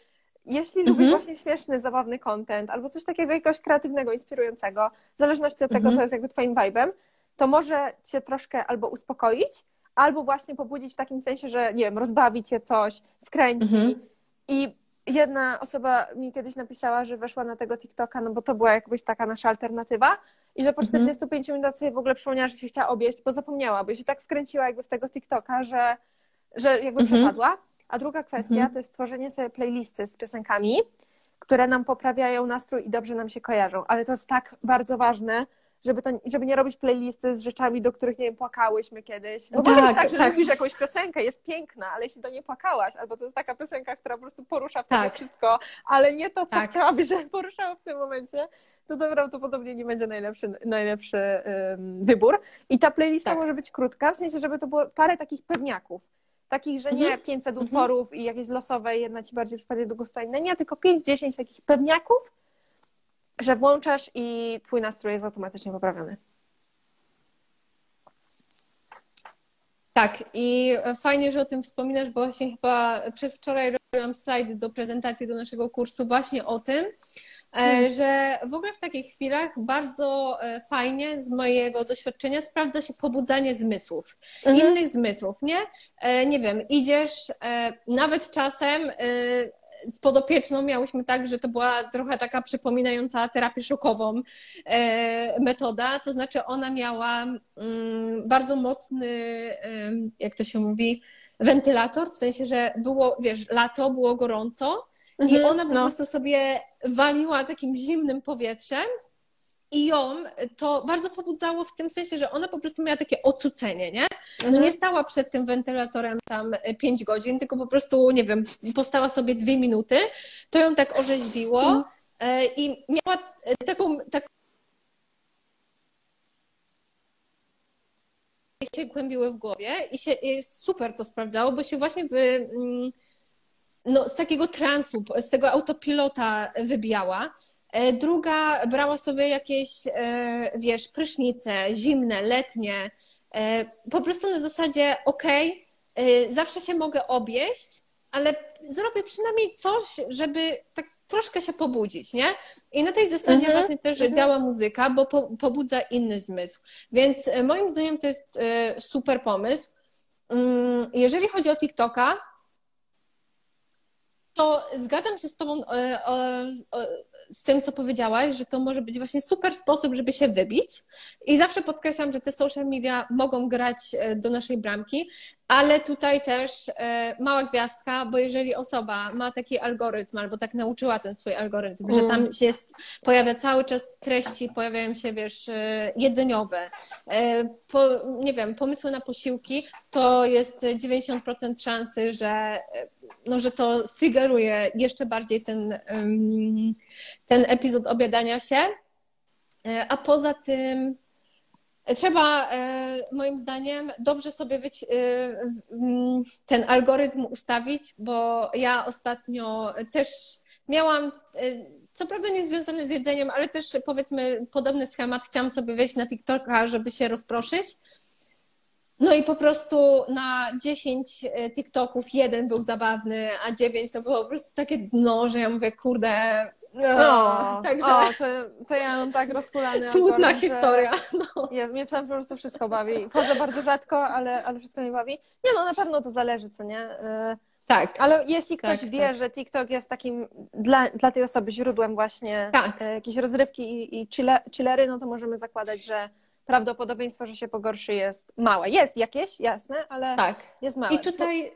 jeśli mhm. lubisz właśnie śmieszny, zabawny content, albo coś takiego jakiegoś kreatywnego, inspirującego, w zależności od tego, mhm. co jest jakby twoim vibe'em, to może cię troszkę albo uspokoić, albo właśnie pobudzić w takim sensie, że nie wiem, rozbawi cię coś, wkręci. Mhm. I jedna osoba mi kiedyś napisała, że weszła na tego TikToka, no bo to była jakbyś taka nasza alternatywa i że po 45 mhm. minutach sobie w ogóle przypomniała, że się chciała obieść, bo zapomniała, bo się tak wkręciła jakby w tego TikToka, że, że jakby mhm. przepadła. A druga kwestia mhm. to jest tworzenie sobie playlisty z piosenkami, które nam poprawiają nastrój i dobrze nam się kojarzą. Ale to jest tak bardzo ważne, żeby, to, żeby nie robić playlisty z rzeczami, do których, nie wiem, płakałyśmy kiedyś. Bo tak, może tak, że tak. lubisz jakąś piosenkę, jest piękna, ale jeśli do niej płakałaś, albo to jest taka piosenka, która po prostu porusza w tak. wszystko, ale nie to, co tak. chciałabyś, żeby poruszało w tym momencie, to, to prawdopodobnie nie będzie najlepszy, najlepszy um, wybór. I ta playlista tak. może być krótka, w sensie, żeby to było parę takich pewniaków. Takich, że nie mhm. 500 mhm. utworów i jakieś losowe, jedna ci bardziej przypadnie do gustu, inna nie, tylko 5-10 takich pewniaków, że włączasz i twój nastrój jest automatycznie poprawiony. Tak, i fajnie, że o tym wspominasz, bo właśnie chyba przedwczoraj robiłam slajd do prezentacji do naszego kursu właśnie o tym, e, hmm. że w ogóle w takich chwilach bardzo e, fajnie z mojego doświadczenia sprawdza się pobudzanie zmysłów, mhm. innych zmysłów, nie? E, nie wiem, idziesz nawet czasem z podopieczną miałyśmy tak, że to była trochę taka przypominająca terapię szokową e, metoda, to znaczy ona miała mm, bardzo mocny, jak to się mówi, wentylator, w sensie, że było, wiesz, lato, było gorąco i mhm, ona po no. prostu sobie waliła takim zimnym powietrzem i ją to bardzo pobudzało w tym sensie, że ona po prostu miała takie ocucenie, nie? No mhm. nie stała przed tym wentylatorem tam 5 godzin, tylko po prostu, nie wiem, postała sobie dwie minuty, to ją tak orzeźwiło mhm. E, i miała taką, taką się głębiły w głowie i się i super to sprawdzało, bo się właśnie wy, mm, no, z takiego transu, z tego autopilota wybijała. E, druga brała sobie jakieś, e, wiesz, prysznice zimne, letnie, e, po prostu na zasadzie, okej, okay, zawsze się mogę obieść, ale zrobię przynajmniej coś, żeby tak troszkę się pobudzić, nie? I na tej zasadzie mhm. właśnie też mhm. działa muzyka, bo po, pobudza inny zmysł. Więc moim zdaniem to jest super pomysł. Mm, jeżeli chodzi o TikToka, to zgadzam się z Tobą z tym, co powiedziałaś, że to może być właśnie super sposób, żeby się wybić. I zawsze podkreślam, że te social media mogą grać e, do naszej bramki, ale tutaj też e, mała gwiazdka, bo jeżeli osoba ma taki algorytm, albo tak nauczyła ten swój algorytm, mm. że tam się pojawia cały czas treści, pojawiają się, wiesz, e, jedzeniowe, po, nie wiem, pomysły na posiłki, to jest 90% szansy, że, no, że to striggeruje jeszcze bardziej ten, ten epizod obiadania się. E, a poza tym e, trzeba e, moim zdaniem dobrze sobie ten algorytm ustawić, bo ja ostatnio też miałam co prawda nie związane z jedzeniem, ale też powiedzmy podobny schemat. Chciałam sobie wejść na TikToka, żeby się rozproszyć. No i po prostu na 10 TikToków jeden był zabawny, a 9 to było po prostu takie dno, że ja mówię, kurde, no, także... O, to, to ja mam tak rozkulany Smutna historia. No. Ja, mnie tam po prostu wszystko bawi. Wchodzę bardzo rzadko, ale, ale wszystko mnie bawi. Nie no, na pewno to zależy, co nie? Y, tak. Ale jeśli ktoś tak, wie, tak. że TikTok jest takim dla, dla tej osoby źródłem właśnie tak. Y, jakiejś rozrywki i, i chillery, no to możemy zakładać, że prawdopodobieństwo, że się pogorszy jest małe. Jest jakieś, jasne, ale tak. jest małe. I tutaj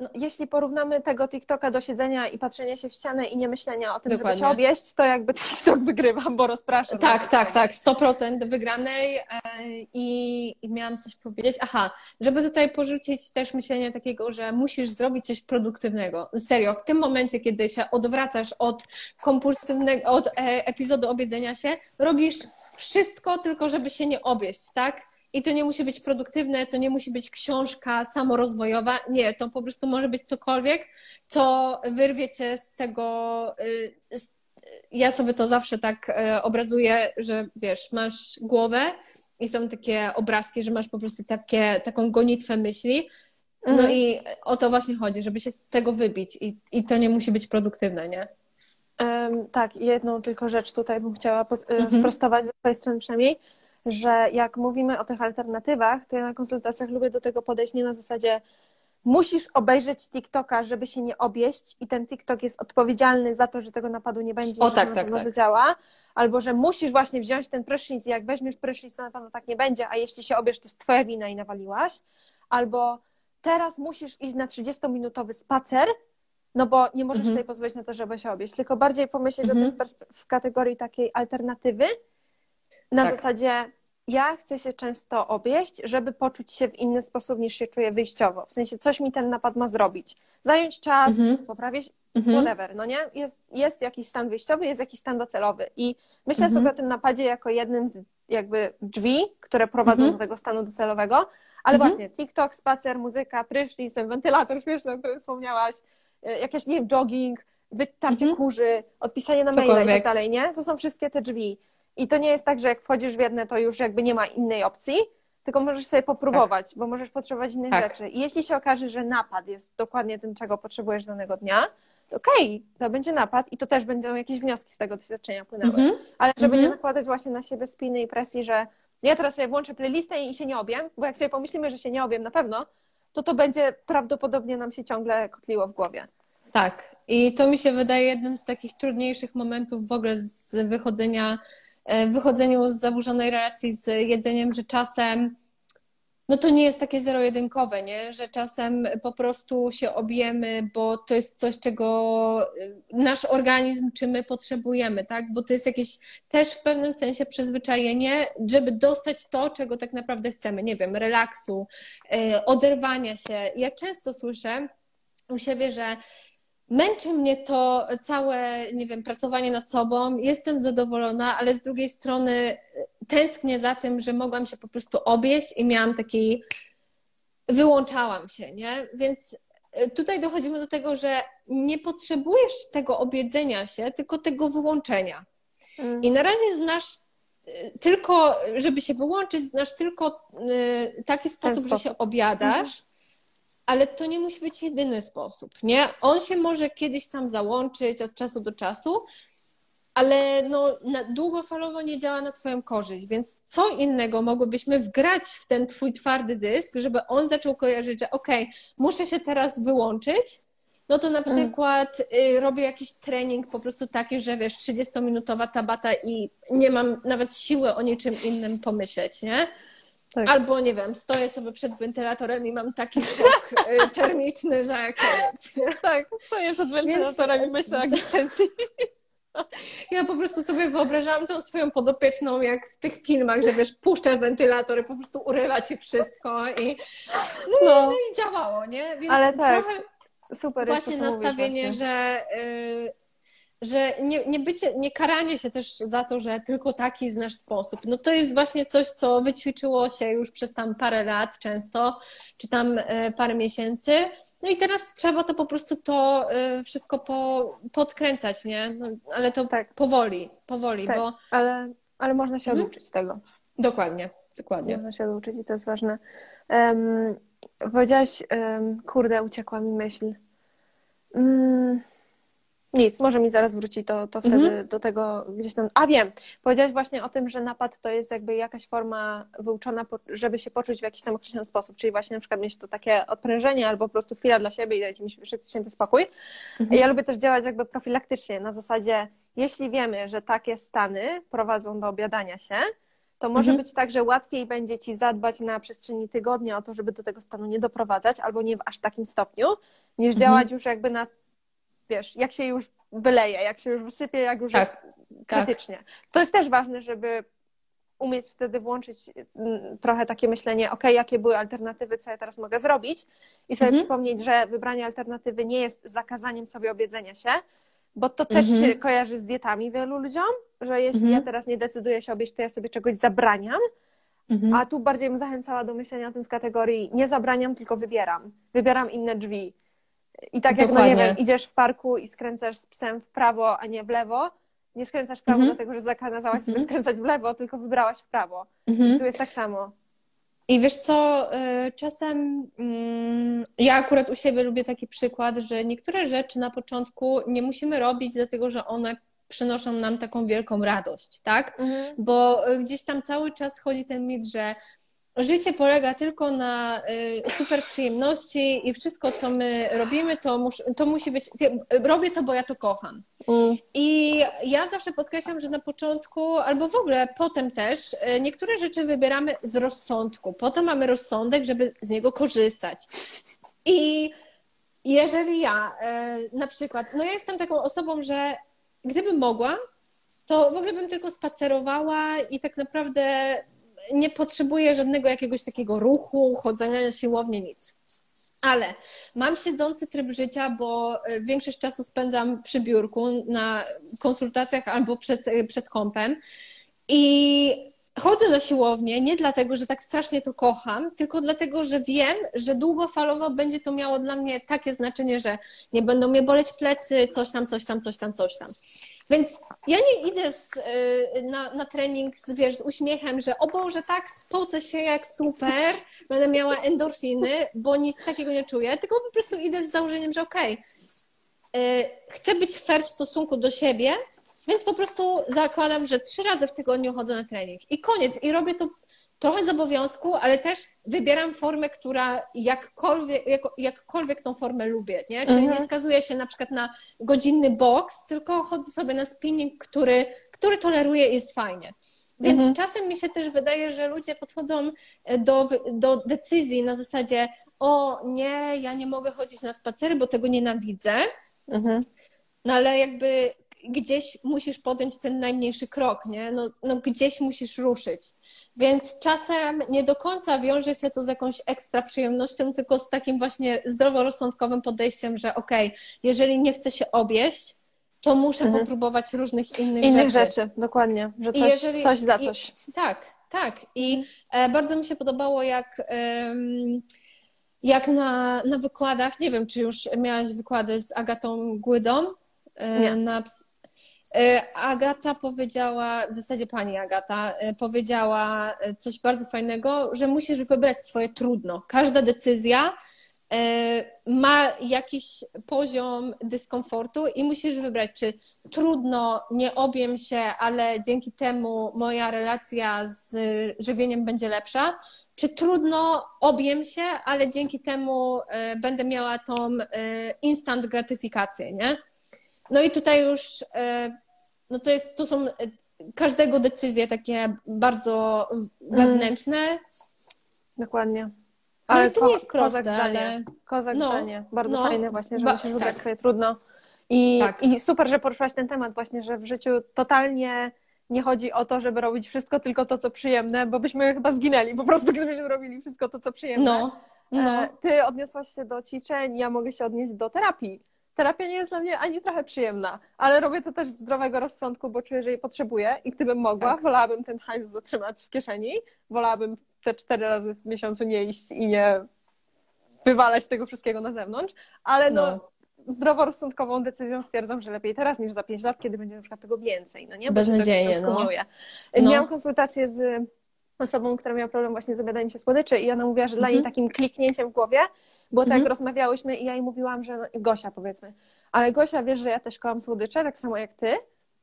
no, jeśli porównamy tego TikToka do siedzenia i patrzenia się w ścianę i nie myślenia o tym, Dokładnie. żeby się obieść, to jakby TikTok wygrywa, bo rozprasza. Tak, tak, tak, 100% wygranej e, i, i miałam coś powiedzieć. Aha, żeby tutaj porzucić też myślenie takiego, że musisz zrobić coś produktywnego. Serio, w tym momencie, kiedy się odwracasz od kompulsywnego, od e, epizodu obiedzenia się, robisz wszystko tylko, żeby się nie obieść, tak? I to nie musi być produktywne, to nie musi być książka samorozwojowa. Nie, to po prostu może być cokolwiek, co wyrwie cię z tego. Y, ja sobie to zawsze tak y, obrazuję, że wiesz, masz głowę i są takie obrazki, że masz po prostu takie, taką gonitwę myśli. No mhm. i o to właśnie chodzi, żeby się z tego wybić i, i to nie musi być produktywne, nie? Tak, jedną tylko rzecz tutaj bym chciała y, mhm. sprostować z twojej strony przynajmniej że jak mówimy o tych alternatywach, to ja na konsultacjach lubię do tego podejść nie na zasadzie musisz obejrzeć TikToka, żeby się nie obieść i ten TikTok jest odpowiedzialny za to, że tego napadu nie będzie o, że tak, tak, tak. zadziała, albo że musisz właśnie wziąć ten prysznic i jak weźmiesz prysznic, to na pewno tak nie będzie, a jeśli się obiesz, to jest twoja wina i nawaliłaś, albo teraz musisz iść na 30-minutowy spacer, no bo nie możesz mhm. sobie pozwolić na to, żeby się obieść, tylko bardziej pomyśleć mhm. o tym w, w kategorii takiej alternatywy, na tak. zasadzie ja chcę się często obieść, żeby poczuć się w inny sposób niż się czuję wyjściowo. W sensie coś mi ten napad ma zrobić. Zająć czas, mhm. poprawić, mhm. whatever, no nie? Jest, jest jakiś stan wyjściowy, jest jakiś stan docelowy. I myślę mhm. sobie o tym napadzie jako jednym z jakby drzwi, które prowadzą mhm. do tego stanu docelowego. Ale mhm. właśnie TikTok, spacer, muzyka, prysznic, ten wentylator śmieszny, o którym wspomniałaś, y, jakiś, nie wiem, jogging, wytarcie mhm. kurzy, odpisanie na maila i tak dalej, nie? To są wszystkie te drzwi. I to nie jest tak, że jak wchodzisz w jedne, to już jakby nie ma innej opcji, tylko możesz sobie popróbować, tak. bo możesz potrzebować innych tak. rzeczy. I jeśli się okaże, że napad jest dokładnie tym, czego potrzebujesz danego dnia, to okej, okay, to będzie napad i to też będą jakieś wnioski z tego doświadczenia płynęły. Mm -hmm. Ale żeby mm -hmm. nie nakładać właśnie na siebie spiny i presji, że ja teraz sobie włączę playlistę i się nie obiem, bo jak sobie pomyślimy, że się nie obiem na pewno, to to będzie prawdopodobnie nam się ciągle kotliło w głowie. Tak. I to mi się wydaje jednym z takich trudniejszych momentów w ogóle z wychodzenia E, wychodzeniu z zaburzonej relacji z jedzeniem, że czasem no to nie jest takie zero-jedynkowe, nie? że czasem po prostu się objemy, bo to jest coś, czego e, nasz organizm, czy my potrzebujemy, tak? Bo to jest jakieś też w pewnym sensie przyzwyczajenie, żeby dostać to, czego tak naprawdę chcemy, nie wiem, relaksu, e, oderwania się. Ja często słyszę u siebie, że Męczy mnie to całe, nie wiem, pracowanie nad sobą. Jestem zadowolona, ale z drugiej strony e, tęsknię za tym, że mogłam się po prostu obieść i miałam taki. Wyłączałam się, nie? Więc e, tutaj dochodzimy do tego, że nie potrzebujesz tego obiedzenia się, tylko tego wyłączenia. Mm. I na razie znasz e, tylko, żeby się wyłączyć, znasz tylko taki sposób, sposób. że się objadasz. Mm ale to nie musi być jedyny sposób, nie? On się może kiedyś tam załączyć od czasu do czasu, ale no, długofalowo nie działa na Twoją korzyść, więc co innego mogłybyśmy wgrać w ten Twój twardy dysk, żeby on zaczął kojarzyć, że okej, okay, muszę się teraz wyłączyć, no to na mm. przykład y, robię jakiś trening po prostu taki, że wiesz, 30-minutowa tabata i nie mam nawet siły o niczym innym pomyśleć, nie? Tak. Albo nie wiem, stoję sobie przed wentylatorem i mam taki szok y, termiczny, że koniec. Nie? Tak, stoję przed wentylatorem Więc... i myślę o egzystencji. Ja po prostu sobie wyobrażałam tą swoją podopieczną, jak w tych filmach, że wiesz, puszczasz wentylator i po prostu urywa ci wszystko i no, no. no i działało, nie? Więc Ale tak. trochę Super właśnie nastawienie, właśnie. że y, że nie, nie, bycie, nie karanie się też za to, że tylko taki znasz sposób. No to jest właśnie coś, co wyćwiczyło się już przez tam parę lat często, czy tam e, parę miesięcy. No i teraz trzeba to po prostu to e, wszystko po, podkręcać, nie? No, ale to tak. powoli, powoli, tak, bo... Ale, ale można się mhm. oduczyć tego. Dokładnie, dokładnie. Można się oduczyć i to jest ważne. Um, powiedziałaś, um, kurde, uciekła mi myśl. Um, nic, może mi zaraz wróci to, to wtedy mhm. do tego gdzieś tam. A wiem, powiedziałaś właśnie o tym, że napad to jest jakby jakaś forma wyuczona, żeby się poczuć w jakiś tam określony sposób, czyli właśnie na przykład mieć to takie odprężenie albo po prostu chwila dla siebie i dajcie mi święty spokój. Mhm. Ja lubię też działać jakby profilaktycznie, na zasadzie, jeśli wiemy, że takie stany prowadzą do obiadania się, to może mhm. być tak, że łatwiej będzie ci zadbać na przestrzeni tygodnia o to, żeby do tego stanu nie doprowadzać, albo nie w aż takim stopniu, niż mhm. działać już jakby na wiesz, jak się już wyleje, jak się już wysypie, jak już tak, jest tak. krytycznie. Tak. To jest też ważne, żeby umieć wtedy włączyć mm, trochę takie myślenie, ok, jakie były alternatywy, co ja teraz mogę zrobić i sobie mhm. przypomnieć, że wybranie alternatywy nie jest zakazaniem sobie obiedzenia się, bo to też Mhm. się kojarzy z dietami wielu ludziom, że jeśli Mhm. ja teraz nie decyduję się obieść, to ja sobie czegoś zabraniam, Mhm. a tu bardziej bym zachęcała do myślenia o tym w kategorii nie zabraniam, tylko wybieram. Wybieram inne drzwi. I tak jak, no nie wiem, idziesz w parku i skręcasz z psem w prawo, a nie w lewo, nie skręcasz w prawo Mhm. dlatego, że zakazałaś sobie Mhm. skręcać w lewo, tylko wybrałaś w prawo. Mhm. Tu jest tak samo. I wiesz co, y, czasem mm, ja akurat u siebie lubię taki przykład, że niektóre rzeczy na początku nie musimy robić, dlatego że one przynoszą nam taką wielką radość, tak? Bo y, gdzieś tam cały czas chodzi ten mit, że życie polega tylko na y, super przyjemności i wszystko, co my robimy, to, mus, to musi być. Robię to, bo ja to kocham. I ja zawsze podkreślam, że na początku, albo w ogóle potem też, e, niektóre rzeczy wybieramy z rozsądku. Potem mamy rozsądek, żeby z niego korzystać. I jeżeli ja e, na przykład, no ja jestem taką osobą, że gdybym mogła, to w ogóle bym tylko spacerowała i tak naprawdę nie potrzebuję żadnego jakiegoś takiego ruchu, chodzenia na siłownię, nic. Ale mam siedzący tryb życia, bo e, większość czasu spędzam przy biurku na konsultacjach albo przed, e, przed kąpem. I chodzę na siłownię nie dlatego, że tak strasznie to kocham, tylko dlatego, że wiem, że długofalowo będzie to miało dla mnie takie znaczenie, że nie będą mnie boleć plecy, coś tam, coś tam, coś tam, coś tam. Więc ja nie idę z, y, na, na trening z, wiesz, z uśmiechem, że o Boże, tak, spocę się jak super, będę miała endorfiny, bo nic takiego nie czuję, tylko po prostu idę z założeniem, że okej, y, chcę być fair w stosunku do siebie, więc po prostu zakładam, że trzy razy w tygodniu chodzę na trening i koniec. I robię to trochę z obowiązku, ale też wybieram formę, która jakkolwiek, jak, jakkolwiek tą formę lubię, nie? Czyli Mhm. nie skazuję się na przykład na godzinny boks, tylko chodzę sobie na spinning, który, który toleruję i jest fajnie. Więc Mhm. czasem mi się też wydaje, że ludzie podchodzą do, do decyzji na zasadzie o nie, ja nie mogę chodzić na spacery, bo tego nienawidzę, Mhm. no ale jakby gdzieś musisz podjąć ten najmniejszy krok, nie? No, no gdzieś musisz ruszyć. Więc czasem nie do końca wiąże się to z jakąś ekstra przyjemnością, tylko z takim właśnie zdroworozsądkowym podejściem, że okej, jeżeli nie chcę się obieść, to muszę Mhm. popróbować różnych innych, Innych rzeczy. rzeczy, dokładnie. Że I coś, jeżeli- coś za i- coś. Tak, tak. I e, bardzo mi się podobało, jak, em, jak na, na wykładach, nie wiem, czy już miałaś wykłady z Agatą Głydą e, Nie. na Agata powiedziała, w zasadzie pani Agata e, powiedziała e, coś bardzo fajnego, że musisz wybrać swoje trudno. Każda decyzja e, ma jakiś poziom dyskomfortu i musisz wybrać, czy trudno, nie obiem się, ale dzięki temu moja relacja z żywieniem będzie lepsza, czy trudno, obiem się, ale dzięki temu e, będę miała tą e, instant gratyfikację, nie? No i tutaj już, e, no to jest, to są e, każdego decyzje takie bardzo wewnętrzne. Dokładnie. No i to ko- nie jest kozak proste, zdanie. ale Kozak No, zdanie. Bardzo no, fajne właśnie, że ba- musisz wybrać tak. swoje trudno. I, Tak. I super, że poruszyłaś ten temat właśnie, że w życiu totalnie nie chodzi o to, żeby robić wszystko tylko to, co przyjemne, bo byśmy chyba zginęli po prostu, gdybyśmy robili wszystko to, co przyjemne. no, no. E, Ty odniosłaś się do ćwiczeń, ja mogę się odnieść do terapii. Terapia nie jest dla mnie ani trochę przyjemna, ale robię to też z zdrowego rozsądku, bo czuję, że jej potrzebuję i gdybym mogła, Tak. wolałabym ten hajs zatrzymać w kieszeni, wolałabym te cztery razy w miesiącu nie iść i nie wywalać tego wszystkiego na zewnątrz, ale no, No. zdroworozsądkową decyzją stwierdzam, że lepiej teraz niż za pięć lat, kiedy będzie na przykład tego więcej, no nie? Bo gdzieś tam no. skumuluje. No. Miałam konsultację z osobą, która miała problem właśnie z obiadaniem się słodyczy i ona mówiła, że dla Mhm. niej takim kliknięciem w głowie, bo tak Mhm. rozmawiałyśmy i ja jej mówiłam, że no, Gosia powiedzmy, ale Gosia, wiesz, że ja też kocham słodycze, tak samo jak ty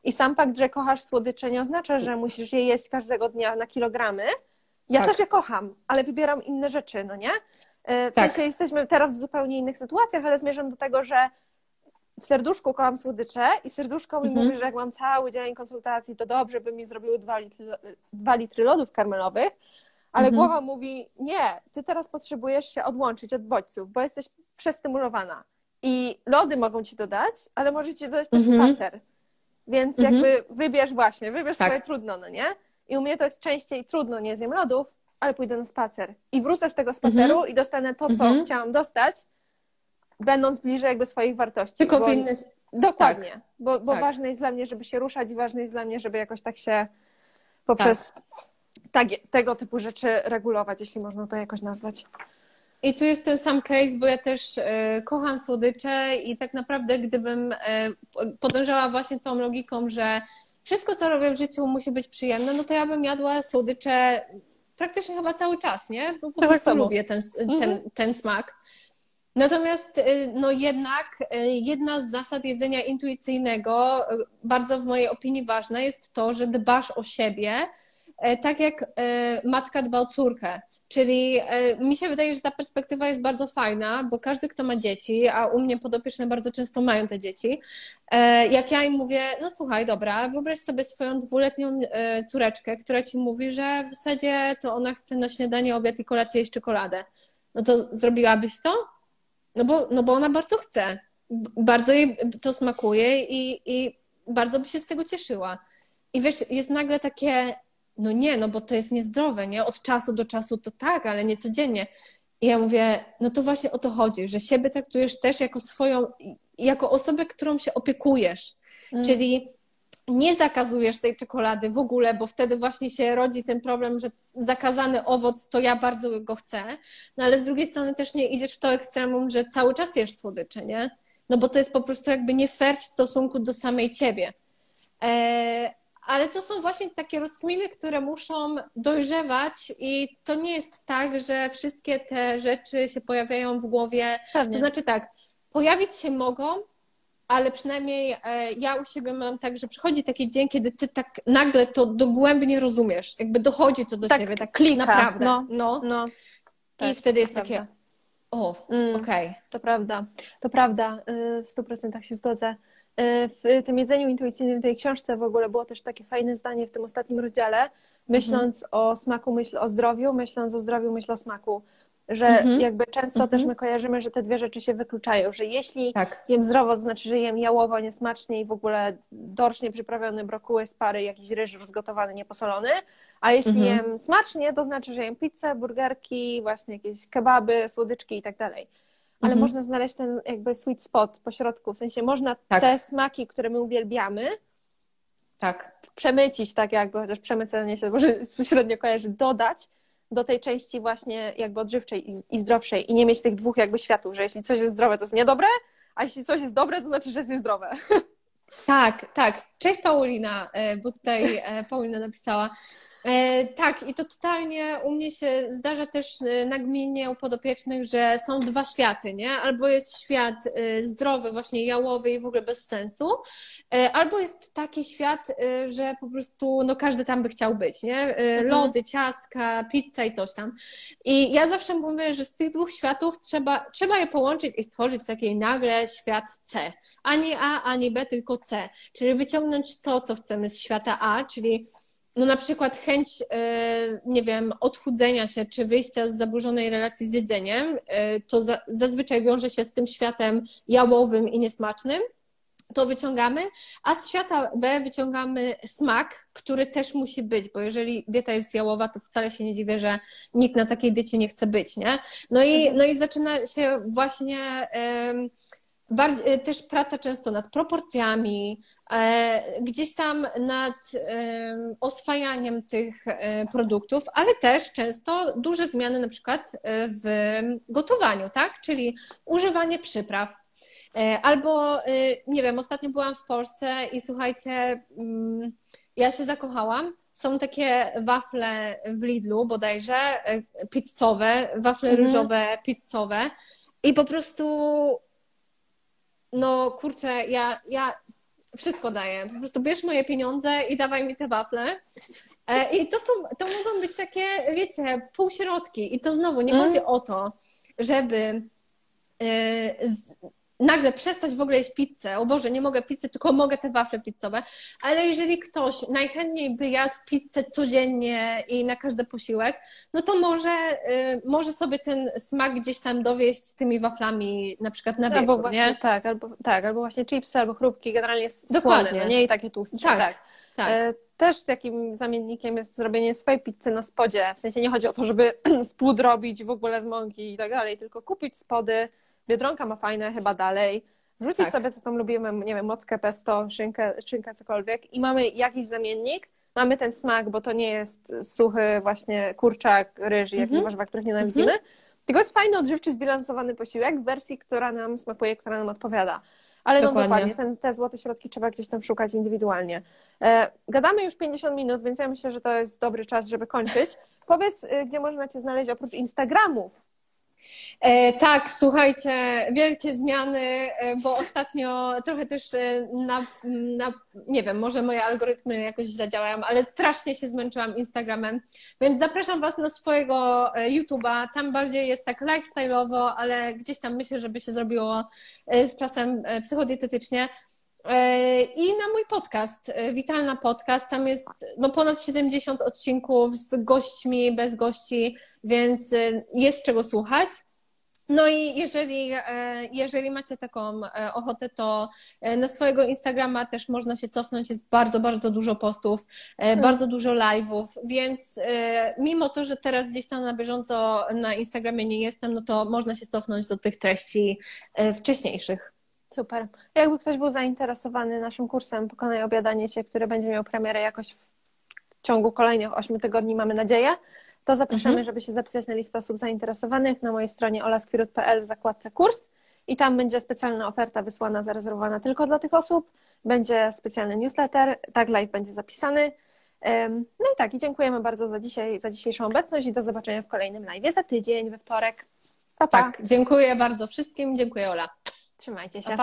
i sam fakt, że kochasz słodycze nie oznacza, że musisz je jeść każdego dnia na kilogramy. Ja Tak. też je kocham, ale wybieram inne rzeczy, no nie? E, W Tak. sensie jesteśmy teraz w zupełnie innych sytuacjach, ale zmierzam do tego, że w serduszku kocham słodycze i serduszko mi Mhm. mówi, że jak mam cały dzień konsultacji, to dobrze by mi zrobiły dwa litry, dwa litry lodów karmelowych, ale Mhm. głowa mówi, nie, ty teraz potrzebujesz się odłączyć od bodźców, bo jesteś przestymulowana i lody mogą ci dodać, ale może ci dodać też Mhm. spacer. Więc Mhm. jakby wybierz właśnie, wybierz Tak. swoje trudno, no nie? I u mnie to jest częściej trudno, nie zjem lodów, ale pójdę na spacer. I wrócę z tego spaceru i dostanę to, co Mhm. chciałam dostać, będąc bliżej jakby swoich wartości. Tylko bo- w inny, Dokładnie, Tak. bo, bo Tak. ważne jest dla mnie, żeby się ruszać i ważne jest dla mnie, żeby jakoś tak się poprzez tak, tego typu rzeczy regulować, jeśli można to jakoś nazwać. I tu jest ten sam case, bo ja też e, kocham słodycze i tak naprawdę gdybym e, podążała właśnie tą logiką, że wszystko, co robię w życiu musi być przyjemne, no to ja bym jadła słodycze praktycznie chyba cały czas, nie? Bo po Tak prostu samo. lubię ten, ten, Mhm. ten smak. Natomiast e, no jednak jedna z zasad jedzenia intuicyjnego, bardzo w mojej opinii ważna jest to, że dbasz o siebie, tak jak e, matka dba o córkę. Czyli e, mi się wydaje, że ta perspektywa jest bardzo fajna, bo każdy, kto ma dzieci, a u mnie podopieczne bardzo często mają te dzieci, e, jak ja im mówię, no słuchaj, dobra, wyobraź sobie swoją dwuletnią e, córeczkę, która ci mówi, że w zasadzie to ona chce na śniadanie, obiad i kolację jeść czekoladę. No to zrobiłabyś to? No bo, no bo ona bardzo chce. Bardzo jej to smakuje i, i bardzo by się z tego cieszyła. I wiesz, jest nagle takie, no nie, no bo to jest niezdrowe, nie? Od czasu do czasu to tak, ale nie codziennie. I ja mówię, no to właśnie o to chodzi, że siebie traktujesz też jako swoją, jako osobę, którą się opiekujesz. Mm. Czyli nie zakazujesz tej czekolady w ogóle, bo wtedy właśnie się rodzi ten problem, że zakazany owoc to ja bardzo go chcę, no ale z drugiej strony też nie idziesz w to ekstremum, że cały czas jesz słodycze, nie? No bo to jest po prostu jakby nie fair w stosunku do samej ciebie. E, ale to są właśnie takie rozkminy, które muszą dojrzewać i to nie jest tak, że wszystkie te rzeczy się pojawiają w głowie. Pewnie. To znaczy tak, pojawić się mogą, ale przynajmniej e, ja u siebie mam tak, że przychodzi taki dzień, kiedy ty tak nagle to dogłębnie rozumiesz, jakby dochodzi to do Tak ciebie, tak klika, naprawdę. no. no. No, I tak, wtedy jest takie, o, Mm. okej. To prawda, to prawda, y, w stu procentach się zgodzę. Y, W tym jedzeniu intuicyjnym, w tej książce w ogóle było też takie fajne zdanie w tym ostatnim rozdziale. Myśląc o smaku, myśl o zdrowiu, myśląc o zdrowiu, myśl o smaku. Że Mhm. jakby często Mhm. też my kojarzymy, że te dwie rzeczy się wykluczają, że jeśli Tak. jem zdrowo, to znaczy, że jem jałowo, niesmacznie i w ogóle dorsz nieprzyprawiony, brokuły z pary, jakiś ryż rozgotowany, nieposolony, a jeśli Mhm. jem smacznie, to znaczy, że jem pizzę, burgerki, właśnie jakieś kebaby, słodyczki i tak dalej ale Mhm. można znaleźć ten jakby sweet spot po środku, w sensie można Tak. te smaki, które my uwielbiamy, Tak. przemycić tak jakby, chociaż przemycenie się może średnio kojarzy, dodać do tej części właśnie jakby odżywczej i, i zdrowszej i nie mieć tych dwóch jakby światów, że jeśli coś jest zdrowe, to jest niedobre, a jeśli coś jest dobre, to znaczy, że jest niezdrowe. Tak, tak. Cześć Paulina, e, bo tutaj e, Paulina napisała. E, Tak, i to totalnie u mnie się zdarza też e, nagminnie u podopiecznych, że są dwa światy, nie? Albo jest świat e, zdrowy, właśnie jałowy i w ogóle bez sensu, albo jest taki świat, że po prostu no każdy tam by chciał być, nie? Mhm. Lody, ciastka, pizza i coś tam. I ja zawsze mówię, że z tych dwóch światów trzeba, trzeba je połączyć i stworzyć taki nagle świat C. Ani A, ani B, tylko C. Czyli wyciągnąć to, co chcemy z świata A, czyli no na przykład chęć, e, nie wiem, odchudzenia się czy wyjścia z zaburzonej relacji z jedzeniem, e, to za, zazwyczaj wiąże się z tym światem jałowym i niesmacznym. To wyciągamy, a z świata B wyciągamy smak, który też musi być, bo jeżeli dieta jest jałowa, to wcale się nie dziwię, że nikt na takiej diecie nie chce być, nie? No i, no i zaczyna się właśnie em, bardziej, też praca często nad proporcjami, e, gdzieś tam nad em, oswajaniem tych e, produktów, ale też często duże zmiany na przykład e, w gotowaniu, tak? Czyli używanie przypraw. E, Albo, e, nie wiem, ostatnio byłam w Polsce i słuchajcie, mm, ja się zakochałam. Są takie wafle w Lidlu bodajże, e, pizzowe, wafle Mhm. ryżowe, pizzowe i po prostu no kurczę, ja, ja wszystko daję. Po prostu bierz moje pieniądze i dawaj mi te wafle. E, I to, są, to mogą być takie, wiecie, półśrodki. I to znowu nie Mm. chodzi o to, żeby e, nagle przestać w ogóle jeść pizzę. O Boże, nie mogę pizzy, tylko mogę te wafle pizzowe. Ale jeżeli ktoś najchętniej by jadł pizzę codziennie i na każdy posiłek, no to może, e, może sobie ten smak gdzieś tam dowieść tymi waflami na przykład na albo wieczór, właśnie, nie? tak, albo, tak, albo właśnie chipsy, albo chrupki, generalnie Dokładnie. słone, no nie? I takie tłustsze, Tak, tak. Tak. E, Też takim zamiennikiem jest zrobienie swojej pizzy na spodzie. W sensie nie chodzi o to, żeby spód robić w ogóle z mąki i tak dalej, tylko kupić spody. Biedronka ma fajne chyba dalej. Rzucić Tak. sobie, co tam lubimy, nie wiem, mockę, pesto, szynkę, szynkę, cokolwiek i mamy jakiś zamiennik, mamy ten smak, bo to nie jest suchy właśnie kurczak, ryż, jak Mhm. warzywa, których nienawidzimy, tylko jest fajny, odżywczy, zbilansowany posiłek w wersji, która nam smakuje, która nam odpowiada. Ale no Dokładnie. dokładnie, ten, te złote środki trzeba gdzieś tam szukać indywidualnie. E, gadamy już 50 minut, więc ja myślę, że to jest dobry czas, żeby kończyć. Powiedz, y, gdzie można Cię znaleźć oprócz Instagramów. E, tak, słuchajcie, wielkie zmiany, e, bo ostatnio trochę też e, na, na, nie wiem, może moje algorytmy jakoś źle działają, ale strasznie się zmęczyłam Instagramem, więc zapraszam Was na swojego YouTube'a, tam bardziej jest tak lifestyle'owo, ale gdzieś tam myślę, żeby się zrobiło z czasem psychodietetycznie. E, I na mój podcast, e, Witalna Podcast, tam jest no, ponad 70 odcinków z gośćmi, bez gości, więc e, jest czego słuchać. No i jeżeli, jeżeli macie taką ochotę, to na swojego Instagrama też można się cofnąć. Jest bardzo, bardzo dużo postów, e, bardzo dużo live'ów, więc mimo to, że teraz gdzieś tam na bieżąco na Instagramie nie jestem, no to można się cofnąć do tych treści wcześniejszych. Super. Jakby ktoś był zainteresowany naszym kursem Pokonaj Obiadanie Cię, który będzie miał premierę jakoś w ciągu kolejnych 8 tygodni, mamy nadzieję, to zapraszamy, Mhm. żeby się zapisać na listę osób zainteresowanych na mojej stronie olaskwirut.pl w zakładce kurs i tam będzie specjalna oferta wysłana, zarezerwowana tylko dla tych osób. Będzie specjalny newsletter, tak live będzie zapisany. No i tak, i dziękujemy bardzo za dzisiaj, za dzisiejszą obecność i do zobaczenia w kolejnym live za tydzień, we wtorek. Pa, pa. Tak, dziękuję bardzo wszystkim. Dziękuję, Ola. 去买一件下。